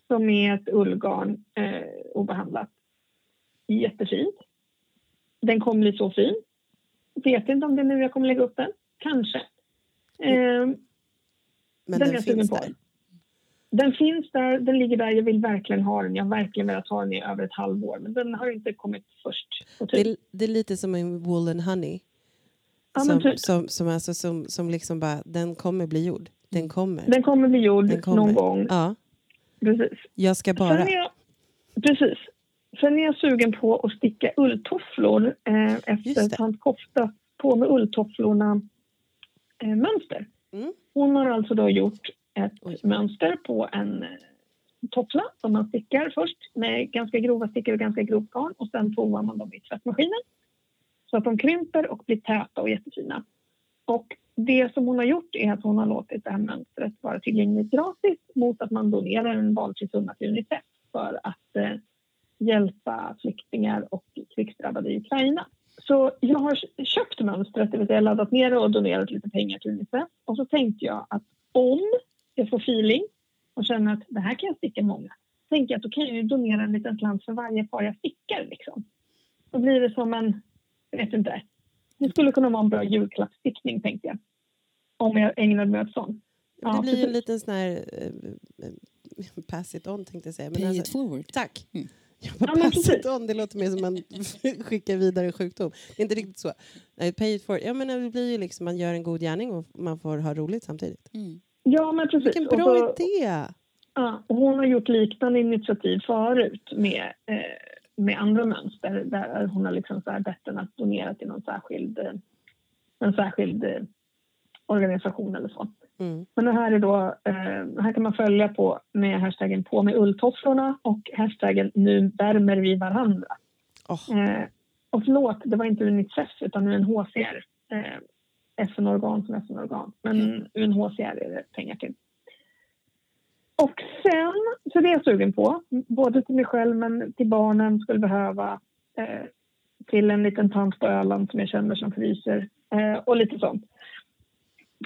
Som är ett ullgarn eh, obehandlat. Jättefint. Den kommer bli så fin. Vet inte om det är nu jag kommer lägga upp den. Kanske. Eh, men Den den finns på. där. den finns där, den ligger där. Jag vill verkligen ha den. Jag har verkligen velat ha den i över ett halvår. Men den har inte kommit först. Det det är lite som en wool and honey. Ja, som, typ. som, som, alltså, som, som liksom bara, den kommer bli gjord. Den kommer. Den kommer bli gjord Den kommer. någon gång. Ja, Precis. jag ska bara... Jag, precis. Sen är jag sugen på att sticka ulltofflor eh, efter tant Kofta på med ulltofflorna eh, mönster. Mm. Hon har alltså då gjort ett Oj. mönster på en eh, toffla som man stickar först med ganska grova stickor och ganska grovt garn och sen provar man dem i tvättmaskinen så att de krymper och blir täta och jättefina. Och det som hon har gjort är att hon har låtit det här mönstret vara tillgängligt gratis mot att man donerar en valfri summa till Unicef för att eh, hjälpa flyktingar och krigsdrabbade i Ukraina. Så jag har köpt mönstret, det vill säga laddat ner det och donerat lite pengar till Unicef. Och så tänkte jag att om jag får feeling och känner att det här kan jag sticka många, tänker jag att då kan jag ju donera en liten slant för varje par jag stickar. Liksom. Då blir det som en, vet inte, det skulle kunna vara en bra julklappsstickning tänkte jag. Om jag ägnade mig åt sånt. Ja, det blir ju en liten sån här... eh, eh, pass it on tänkte jag säga. Men Pay alltså, it forward. tack! Mm. Ja, men pass precis. it on, det låter mer som man <laughs> skickar vidare sjukdom. Det är inte riktigt så. Nej, pay it forward. Ja, men det blir ju liksom man gör en god gärning och man får ha roligt samtidigt. Mm. Ja, men precis. Vilken Och bra så- idé! Ja, och hon har gjort liknande initiativ förut med, eh, med andra mönster där hon har liksom så här bett en att donera till någon särskild, eh, en särskild eh, organisation eller så. Mm. Men det här är då, eh, här kan man följa på med hashtaggen på med ulltofflorna och hashtaggen nu värmer vi varandra. Eh, och förlåt, det var inte Unicef utan UNHCR. Eh, FN-organ som FN-organ. Men UNHCR är det pengar till. Och sen, så det är jag sugen på. Både till mig själv men till barnen skulle behöva. Eh, till en liten tant på Öland som jag känner som fryser. Eh, och lite sånt.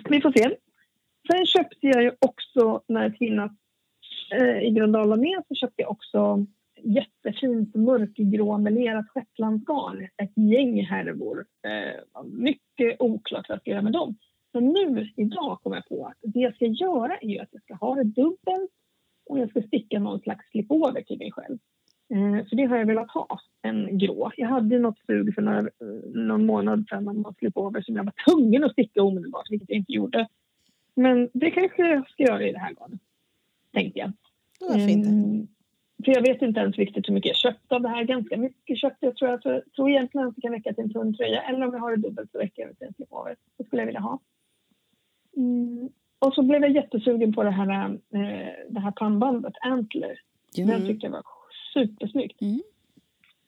Vi får se. Sen köpte jag ju också när kvinnan eh, i Gröndal la ner så köpte jag också jättefint mörkgrå melerat shetlandsgarn. Ett gäng härvor. Eh, mycket oklart vad jag ska göra med dem. Men nu idag kom jag på att det jag ska göra är att jag ska ha det dubbelt och jag ska sticka någon slags slipover till mig själv. Eh, för det har jag velat ha, en grå. Jag hade något sug för några, eh, någon månad sedan om någon slipover som jag var tvungen att sticka omedelbart, vilket jag inte gjorde. Men det kanske jag ska göra i det här garnet, tänkte jag. Varför inte? Mm, För jag vet inte ens riktigt hur mycket jag köpte av det här. Ganska mycket köpte jag tror jag. För, tror egentligen att det kan räcka till en tunn tröja. Eller om jag har det dubbelt så räcker det till en slipover. Det skulle jag vilja ha. Mm. Och så blev jag jättesugen på det här, eh, det här pannbandet, Antler. Ja. Den tyckte jag var supersnyggt. Mm.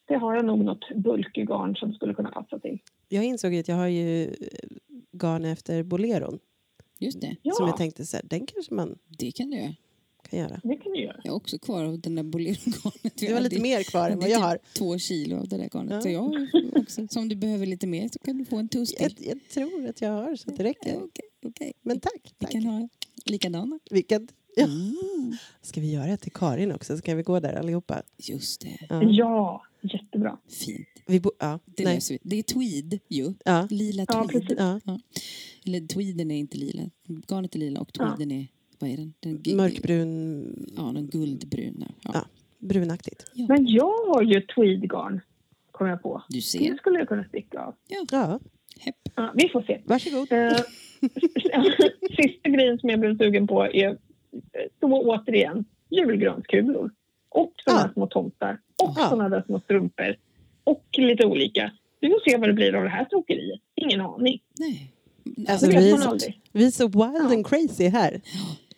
Det har jag nog något bulkgarn som skulle kunna passa till. Jag insåg att jag har ju garn efter boleron. Just det, Ja, Som jag tänkte så här, den kanske man det kan du göra. kan göra. det kan du göra. Jag har också kvar av den där bolerogarnet. Det var lite mer kvar än vad jag typ har. två kilo av det där garnet. Ja. Så jag har också. Så om du behöver lite mer så kan du få en tuss till. Jag, jag tror att jag har så att det Ja, räcker. Okej. Men tack. Vi tack. kan ha likadana. Vilket, ja. Mm. Ska vi göra ett till Karin också? Ska vi gå där allihopa? Just det, Ja. Ja, jättebra. fint. Vi bo, ja. Det, Nej. vi. det är tweed ju. Ja. Lila Ja, tweed. precis. Ja. Eller tweeden är inte lila. Garnet är lila och tweeden är, vad är den? den Mörkbrun, Ja, den guldbruna. Ja. Ja. brunaktigt. Men jag har ju tweedgarn, kom jag på. Du Det ser. skulle jag kunna sticka av. Ja, Hepp. Ja, vi får se. varsågod. Eh, <laughs> Sista grejen som jag blev sugen på är eh, så återigen julgranskulor. Och här Ja. små tomtar. Och Ja. såna där små strumpor. Och lite olika. Vi får se vad det blir av det här tokeriet. Ingen aning. Nej. Alltså, vi, är så, vi är så wild and crazy här.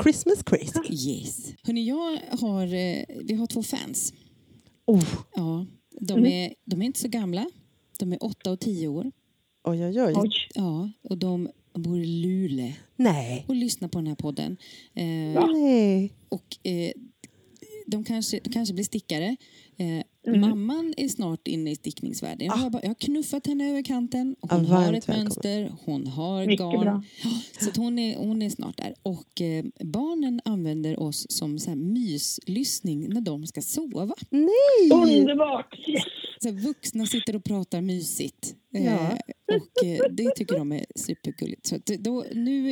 Christmas crazy. Yes. Hörrni, jag har, eh, vi har två fans. Oh. Ja, de, Mm. är, de är inte så gamla. De är åtta och tio år. Oj, oj. Oj. Ja, och de bor i Luleå Nej. och lyssnar på den här podden. Eh. Nej. Och eh, de kanske, de kanske blir stickare. Eh, Mm. Mamman är snart inne i stickningsvärlden. Jag har, bara, jag har knuffat henne över kanten. Och Ah, hon har ett välkommen. mönster, hon har Mycket garn. bra. Ja, så att hon, är, hon är snart där. Och eh, barnen använder oss som så här myslyssning när de ska sova. Nej! Underbart! Yes. Så här, vuxna sitter och pratar mysigt. Eh, Ja. och eh, det tycker de är supergulligt. Så att då, nu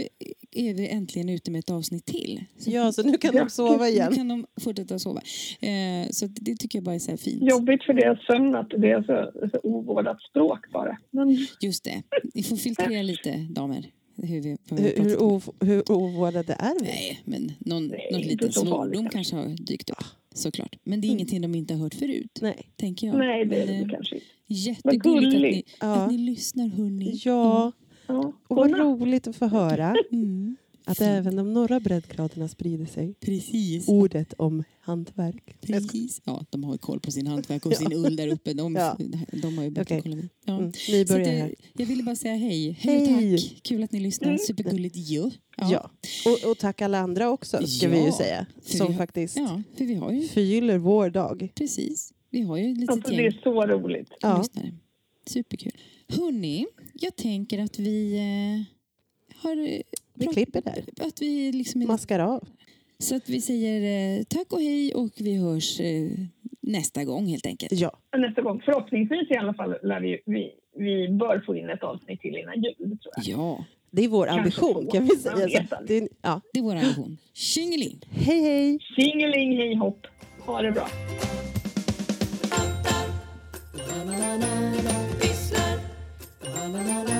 är vi äntligen ute med ett avsnitt till. Så Ja, så nu kan de sova nu igen. kan de fortsätta sova. Eh, så att det tycker jag bara är så här fint. Jobbigt för deras sömn att det är så, så ovårdat språk bara. Men Just det. Ni får filtrera lite, damer. Hur, vi, Hur, hur, ov- hur ovårdade är vi? Nej, men någon, Nej, någon liten svordom kanske. kanske har dykt upp. Såklart. Men det är ingenting de inte har hört förut, Nej. tänker jag. nej, det är det eh, kanske inte. Jättegulligt att ni. Ja. att ni lyssnar, hörni. Ja, Ja. och vad roligt att få höra Mm, att även de norra breddgraderna sprider sig. precis. Ordet om hantverk. Precis. Ja, de har ju koll på sin hantverk och <laughs> sin ull där uppe. De, Ja. de har ju bättre Okej. koll än vi. Ja. Mm, att, börjar eh, här. jag ville bara säga hej. Hej och Hej. tack. Kul att ni lyssnar. Mm. Supergulligt ju. Ja. Och, och tack alla andra också, ska vi ju Ja, säga. för Som vi har- faktiskt ja, för vi har ju förgyller vår dag. precis. Vi har ju ett litet Alltså, det gäng är så roligt. Ja. lyssnare. Superkul. Hörni, jag tänker att vi eh, har... Vi klipper där. Att vi liksom är... Maskar av. Så att vi säger eh, tack och hej och vi hörs eh, nästa gång helt enkelt. Ja. Nästa gång. Förhoppningsvis i alla fall lär vi, vi, vi bör få in ett avsnitt till innan jul tror jag. Ja. Det är vår ambition kan vi säga. Alltså, det, ja. det är vår ambition. Tjingeling! Hej hej! Tjingeling hej hopp! Ha det bra! Pysslar!